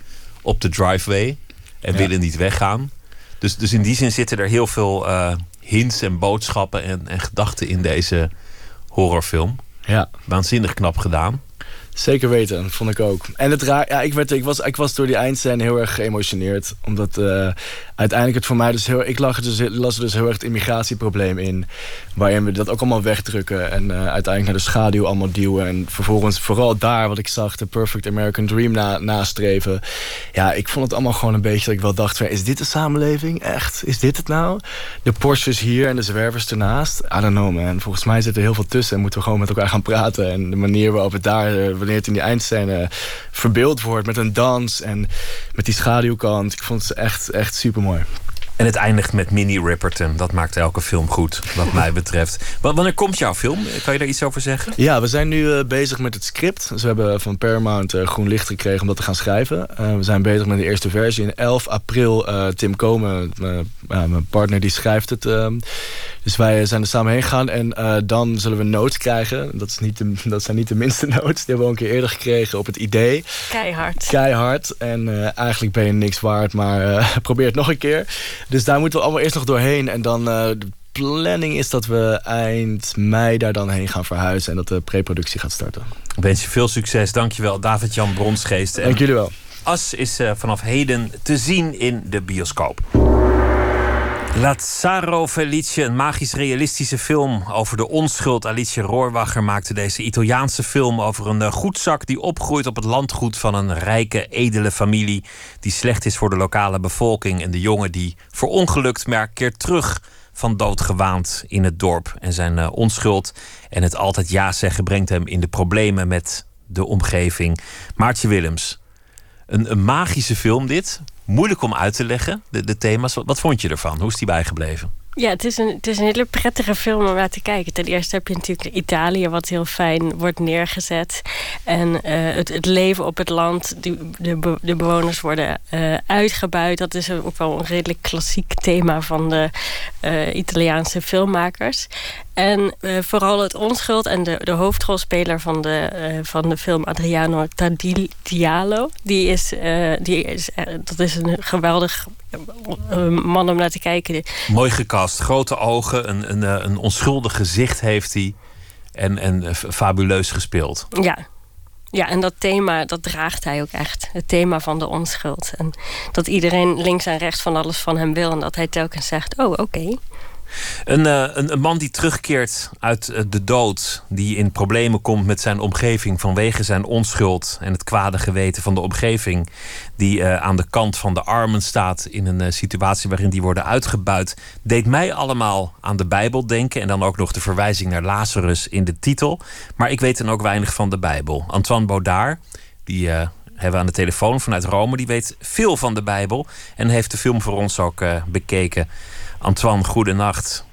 op de driveway en Ja. willen niet weggaan. Dus, dus in die zin zitten er heel veel eh, hints en boodschappen en, en gedachten in deze horrorfilm. Ja. Waanzinnig knap gedaan. Zeker weten, vond ik ook. En het raar, ja, ik, werd, ik, was, ik was door die eindscène heel erg geëmotioneerd. Omdat eh, uiteindelijk het voor mij dus heel... Ik lag dus, las dus heel erg het immigratieprobleem in. Waarin we dat ook allemaal wegdrukken. En eh, uiteindelijk naar de schaduw allemaal duwen. En vervolgens vooral daar wat ik zag, de Perfect American Dream na, nastreven. Ja, ik vond het allemaal gewoon een beetje dat ik wel dacht... Van, is dit de samenleving? Echt? Is dit het nou? De Porsches hier en de zwervers ernaast? I don't know man. Volgens mij zit er heel veel tussen. En moeten we gewoon met elkaar gaan praten. En de manier waarop het daar... wanneer het in die eindscène verbeeld wordt met een dans en met die schaduwkant. Ik vond het echt, echt super mooi. En het eindigt met Minnie Ripperton. Dat maakt elke film goed, wat mij (laughs) betreft. Wa- Wanneer komt jouw film? Kan je daar iets over zeggen? Ja, we zijn nu eh, bezig met het script. Dus we hebben van Paramount eh, groen licht gekregen om dat te gaan schrijven. Eh, we zijn bezig met de eerste versie. In 11 april, eh, Tim Komen, mijn partner, die schrijft het. eh. dus wij zijn er samen heen gegaan. En eh, dan zullen we notes krijgen. Dat, is niet de, (laughs) dat zijn niet de minste (laughs) notes. Die hebben we al een keer eerder gekregen op het idee. Keihard. Keihard. En eh, eigenlijk ben je niks waard, maar eh, probeer het nog een keer. Dus daar moeten we allemaal eerst nog doorheen. En dan eh, de planning is dat we eind mei daar dan heen gaan verhuizen. En dat de preproductie gaat starten. Ik wens je veel succes. Dankjewel, David-Jan Bronsgeest. En Dank jullie wel. As is eh, vanaf heden te zien in de bioscoop. Lazzaro Felice, een magisch-realistische film over de onschuld. Alicia Rohrwacher maakte deze Italiaanse film over een eh, goedzak die opgroeit op het landgoed van een rijke, edele familie. Die slecht is voor de lokale bevolking. En de jongen die verongelukt, maar keert terug van dood gewaand in het dorp. En zijn eh, onschuld en het altijd ja zeggen brengt hem in de problemen met de omgeving. Maartje Willems, een, een magische film dit. Moeilijk om uit te leggen, de, de thema's. Wat, wat vond je ervan? Hoe is die bijgebleven? Ja, het is, een, het is een hele prettige film om naar te kijken. Ten eerste heb je natuurlijk Italië, wat heel fijn wordt neergezet. En eh, het, het leven op het land, de, be- de bewoners worden eh, uitgebuit. Dat is ook wel een redelijk klassiek thema van de eh, Italiaanse filmmakers. En vooral het onschuld en de, de hoofdrolspeler van de, van de film, Adriano Tardigialo. Die is, die is, dat is een geweldig man om naar te kijken. Mooi gecast, grote ogen, een, een, eh, een onschuldig gezicht heeft hij. En, en eh, fabuleus gespeeld. Ja. Ja, en dat thema, dat draagt hij ook echt. Het thema van de onschuld. En dat iedereen links en rechts van alles van hem wil. En dat hij telkens zegt, oh, oké. Een, eh, een, een man die terugkeert uit eh, de dood, die in problemen komt met zijn omgeving vanwege zijn onschuld en het kwade geweten van de omgeving, die eh, aan de kant van de armen staat in een situatie waarin die worden uitgebuit, deed mij allemaal aan de Bijbel denken en dan ook nog de verwijzing naar Lazarus in de titel. Maar ik weet dan ook weinig van de Bijbel. Antoine Baudard, die hebben we aan de telefoon vanuit Rome, die weet veel van de Bijbel en heeft de film voor ons ook bekeken. Antoine, goedenacht.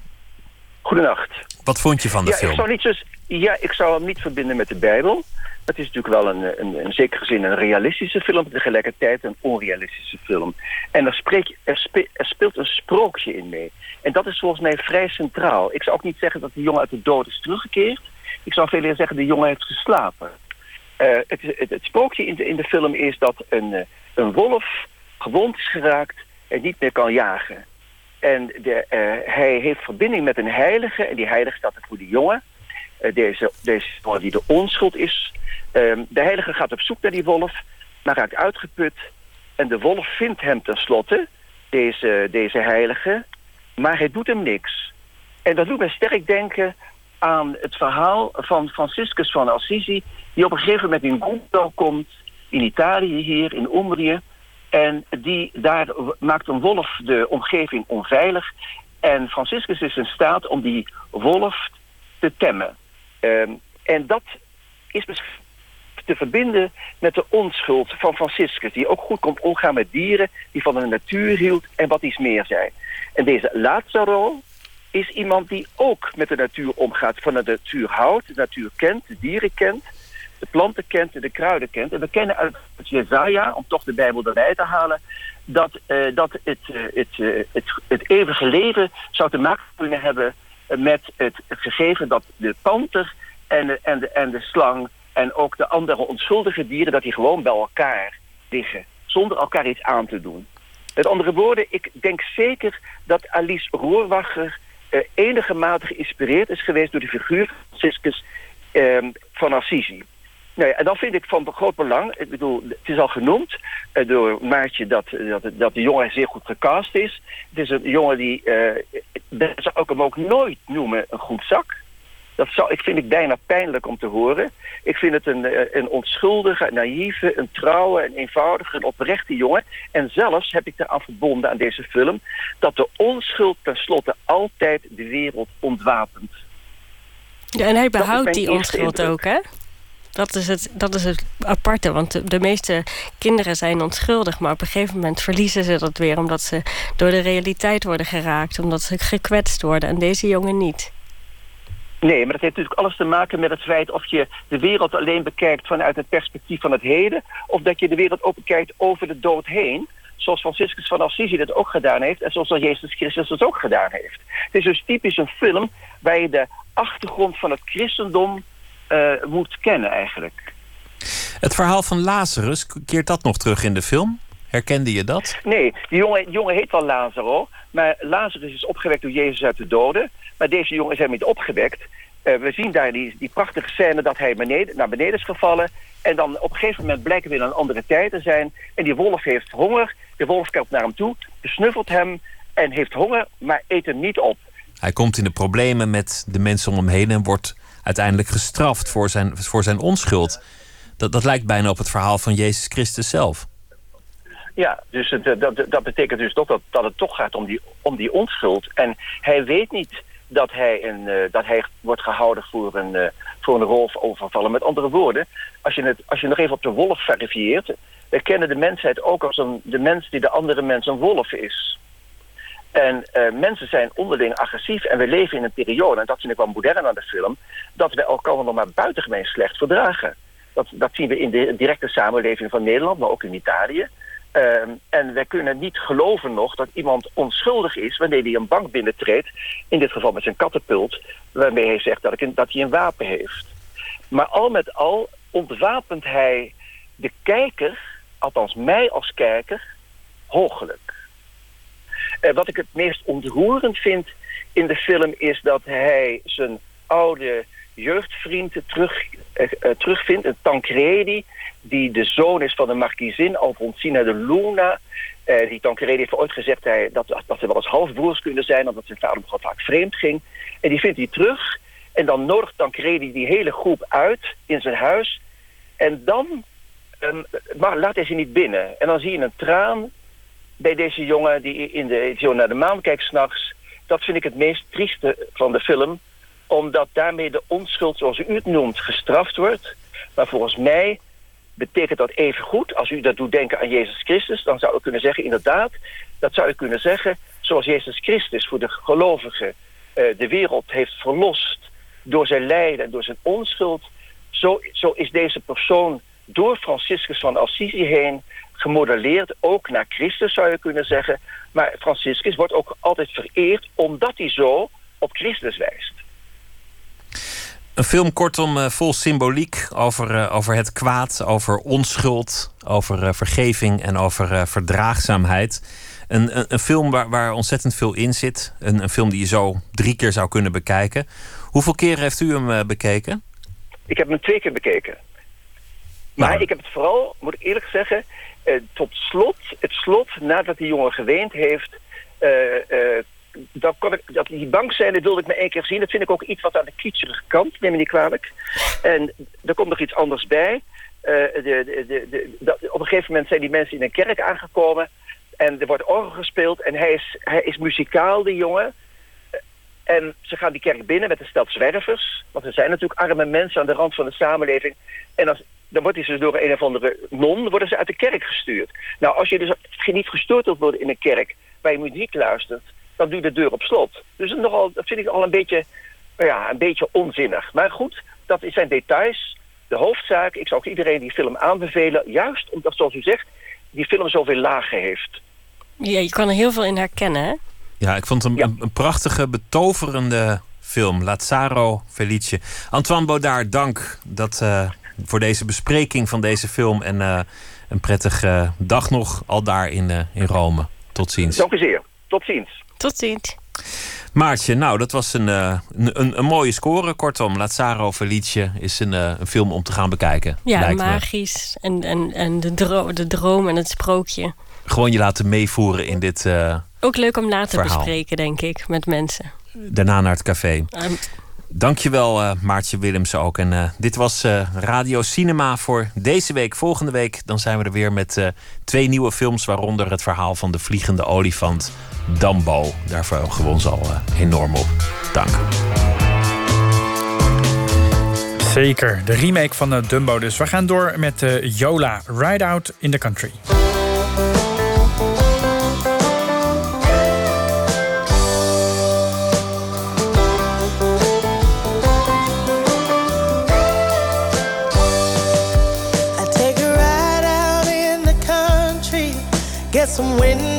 Goedenacht. Wat vond je van de ja, film? Ik zou niet ja, ik zou hem niet verbinden met de Bijbel. Het is natuurlijk wel een, een, in zekere zin een realistische film, tegelijkertijd een onrealistische film. En er, spreek, er, spe- er speelt een sprookje in mee. En dat is volgens mij vrij centraal. Ik zou ook niet zeggen dat de jongen uit de dood is teruggekeerd. Ik zou veel eerder zeggen, de jongen heeft geslapen. Eh, het, het, het sprookje in de, in de film is dat een, eh, een wolf gewond is geraakt en niet meer kan jagen. En de, uh, hij heeft verbinding met een heilige. En die heilige staat er voor die jongen. Uh, deze, deze jongen die de onschuld is. Uh, de heilige gaat op zoek naar die wolf. Maar raakt uitgeput. En de wolf vindt hem tenslotte. Deze, deze heilige. Maar hij doet hem niks. En dat doet mij sterk denken aan het verhaal van Franciscus van Assisi... die op een gegeven moment in Gundo komt... in Italië hier, in Umbrië... En die, daar maakt een wolf de omgeving onveilig. En Franciscus is in staat om die wolf te temmen. Um, en dat is te verbinden met de onschuld van Franciscus... die ook goed kon omgaan met dieren, die van de natuur hield en wat iets meer zei. En deze Lazaro is iemand die ook met de natuur omgaat... van de natuur houdt, de natuur kent, de dieren kent de planten kent en de kruiden kent. En we kennen uit Jezaja, om toch de Bijbel erbij te halen... dat, uh, dat het, uh, het, uh, het, het eeuwige leven zou te maken kunnen hebben... met het, gegeven dat de panter en de, en, de, en de slang... en ook de andere onschuldige dieren... dat die gewoon bij elkaar liggen. Zonder elkaar iets aan te doen. Met andere woorden, ik denk zeker dat Alice Roorwacher... enige geïnspireerd is geweest door de figuur Franciscus van Assisi. Nou ja, en dan vind ik van groot belang, ik bedoel, het is al genoemd uh, door Maartje dat, dat, dat de jongen zeer goed gecast is. Het is een jongen die, uh, dat zou ik hem ook nooit noemen een goed zak. Dat zou, ik vind ik bijna pijnlijk om te horen. Ik vind het een, eh, een onschuldige, een naïeve, een trouwe, een eenvoudige, een oprechte jongen. En zelfs heb ik eraan verbonden aan deze film... dat de onschuld tenslotte altijd de wereld ontwapent. Ja, en hij behoudt die onschuld ook, hè? Dat is, het, dat is het aparte, want de, meeste kinderen zijn onschuldig... maar op een gegeven moment verliezen ze dat weer... omdat ze door de realiteit worden geraakt, omdat ze gekwetst worden. En deze jongen niet. Nee, maar dat heeft natuurlijk alles te maken met het feit... of je de wereld alleen bekijkt vanuit het perspectief van het heden... of dat je de wereld ook bekijkt over de dood heen zoals Franciscus van Assisi dat ook gedaan heeft... en zoals Jezus Christus dat ook gedaan heeft. Het is dus typisch een film waar je de achtergrond van het christendom uh, moet kennen eigenlijk. Het verhaal van Lazarus, keert dat nog terug in de film? Herkende je dat? Nee, die jongen, die jongen heet wel Lazaro. Maar Lazarus is opgewekt door Jezus uit de doden. Maar deze jongen is helemaal niet opgewekt. Uh, we zien daar die, die prachtige scène dat hij beneden, naar beneden is gevallen. En dan op een gegeven moment blijken we in een andere tijd te zijn. En die wolf heeft honger. De wolf kijkt naar hem toe, besnuffelt hem en heeft honger, maar eet hem niet op. Hij komt in de problemen met de mensen om hem heen en wordt uiteindelijk gestraft voor zijn, voor zijn onschuld. Dat, dat lijkt bijna op het verhaal van Jezus Christus zelf. Ja, dus eh, dat, dat betekent dus toch dat, dat het toch gaat om die, om die onschuld. En hij weet niet dat hij, een, uh, dat hij wordt gehouden voor een, uh, voor een rofovervallen. Met andere woorden, als je, het, als je nog even op de wolf verifieert... we kennen de mensheid ook als een, de mens die de andere mens een wolf is. En uh, mensen zijn onderling agressief en we leven in een periode, en dat vind ik wel modern aan de film, dat we elkaar nog maar buitengemeen slecht verdragen. Dat, dat zien we in de directe samenleving van Nederland, maar ook in Italië. Uh, en wij kunnen niet geloven nog dat iemand onschuldig is wanneer hij een bank binnentreedt, in dit geval met zijn kattenpult, waarmee hij zegt dat, ik, dat hij een wapen heeft. Maar al met al ontwapent hij de kijker, althans mij als kijker, hoogelijk. Uh, wat ik het meest ontroerend vind in de film is dat hij zijn oude jeugdvriend terug, uh, uh, terugvindt. Een Tancredi, die de zoon is van de markiezin Alfonsina de Luna. die Tancredi heeft ooit gezegd hij, dat, dat ze wel eens halfbroers kunnen zijn... omdat zijn vader nogal vaak vreemd ging. En die vindt hij terug. En dan nodigt Tancredi die hele groep uit in zijn huis. En dan um, maar laat hij ze niet binnen. En dan zie je een traan bij deze jongen die in de, zo naar de maan kijkt s'nachts. Dat vind ik het meest trieste van de film. Omdat daarmee de onschuld, zoals u het noemt, gestraft wordt. Maar volgens mij betekent dat even goed. Als u dat doet denken aan Jezus Christus, dan zou u kunnen zeggen, inderdaad, dat zou u kunnen zeggen, zoals Jezus Christus voor de gelovigen uh, de wereld heeft verlost door zijn lijden en door zijn onschuld, zo, zo is deze persoon door Franciscus van Assisi heen gemodelleerd ook naar Christus, zou je kunnen zeggen. Maar Franciscus wordt ook altijd vereerd omdat hij zo op Christus wijst. Een film kortom uh, vol symboliek over, uh, over het kwaad, over onschuld, over uh, vergeving en over verdraagzaamheid. Een, een, een, film waar, waar ontzettend veel in zit. Een, een film die je zo drie keer zou kunnen bekijken. Hoeveel keren heeft u hem bekeken? Ik heb hem twee keer bekeken. Maar nou. ik heb het vooral, moet ik eerlijk zeggen, tot slot, het slot, nadat die jongen geweend heeft, dat, kon ik, dat die bankzijde wilde ik me één keer zien. Dat vind ik ook iets wat aan de kietserige kant, neem me niet kwalijk. En er komt nog iets anders bij. De, de, de, op een gegeven moment zijn die mensen in een kerk aangekomen. En er wordt orgel gespeeld. En hij is, hij is muzikaal, die jongen. En ze gaan die kerk binnen met een stel zwervers. Want er zijn natuurlijk arme mensen aan de rand van de samenleving. En als, dan wordt hij dus door een of andere non worden ze uit de kerk gestuurd. Nou, als je dus niet gestoord wilt worden in een kerk... waar je muziek luistert dan doe je de deur op slot. Dus nogal, dat vind ik al een beetje, nou ja, een beetje onzinnig. Maar goed, dat zijn details. De hoofdzaak, ik zou ook iedereen die film aanbevelen... juist omdat, zoals u zegt, die film zoveel lagen heeft. Ja, je kan er heel veel in herkennen, hè? Ja, ik vond het een, een, prachtige, betoverende film. Lazaro Felice. Antoine Baudard, dank dat, uh, voor deze bespreking van deze film. En uh, een prettige dag nog al daar in, uh, in Rome. Tot ziens. Dank u zeer. Tot ziens. Tot ziens. Maartje, nou, dat was een, uh, een, een, mooie score. Kortom, Lazaro Felice is een, uh, een film om te gaan bekijken. Ja, magisch. En, en, en de, dro de droom en het sprookje. Gewoon je laten meevoeren in dit. Uh, Ook leuk om na te bespreken, denk ik, met mensen. Daarna naar het café. Um, Dankjewel, uh, Maartje Willemsen ook. En uh, dit was uh, Radio Cinema voor deze week. Volgende week dan zijn we er weer met twee nieuwe films... waaronder het verhaal van de vliegende olifant Dambo. Daar verheugen we ons al enorm op. Dank. Zeker, de remake van Dumbo dus. We gaan door met Yola, Ride Out in the Country. Get some wind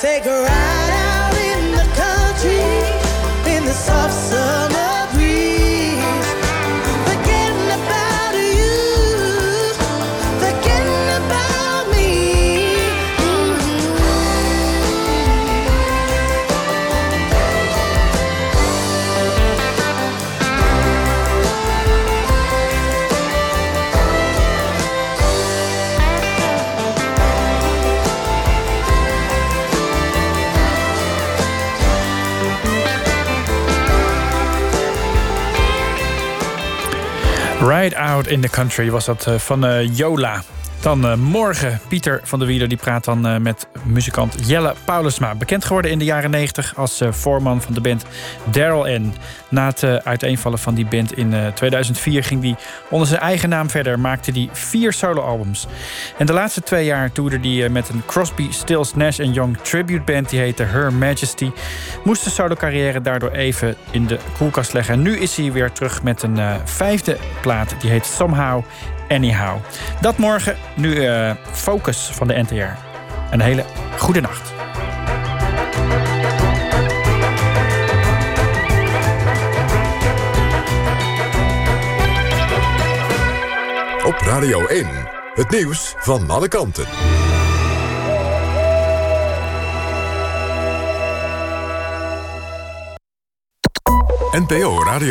take a in the Country was dat eh, van uh, Jola. Dan uh, morgen Pieter van der Wieler die praat dan uh, met muzikant Jelle Paulusma. Bekend geworden in de jaren 90 als uh, voorman van de band Daryl N. Na het uiteenvallen van die band in 2004 ging hij onder zijn eigen naam verder. Maakte hij vier soloalbums. En de laatste twee jaar toerde hij met een Crosby, Stills, Nash Young tribute band. Die heette Her Majesty. Moest de solo carrière daardoor even in de koelkast leggen. En nu is hij weer terug met een vijfde plaat. Die heet Somehow Anyhow. Dat morgen, nu uh, Focus van de NTR. Een hele goede nacht. Op Radio 1, het nieuws van alle kanten. NPO Radio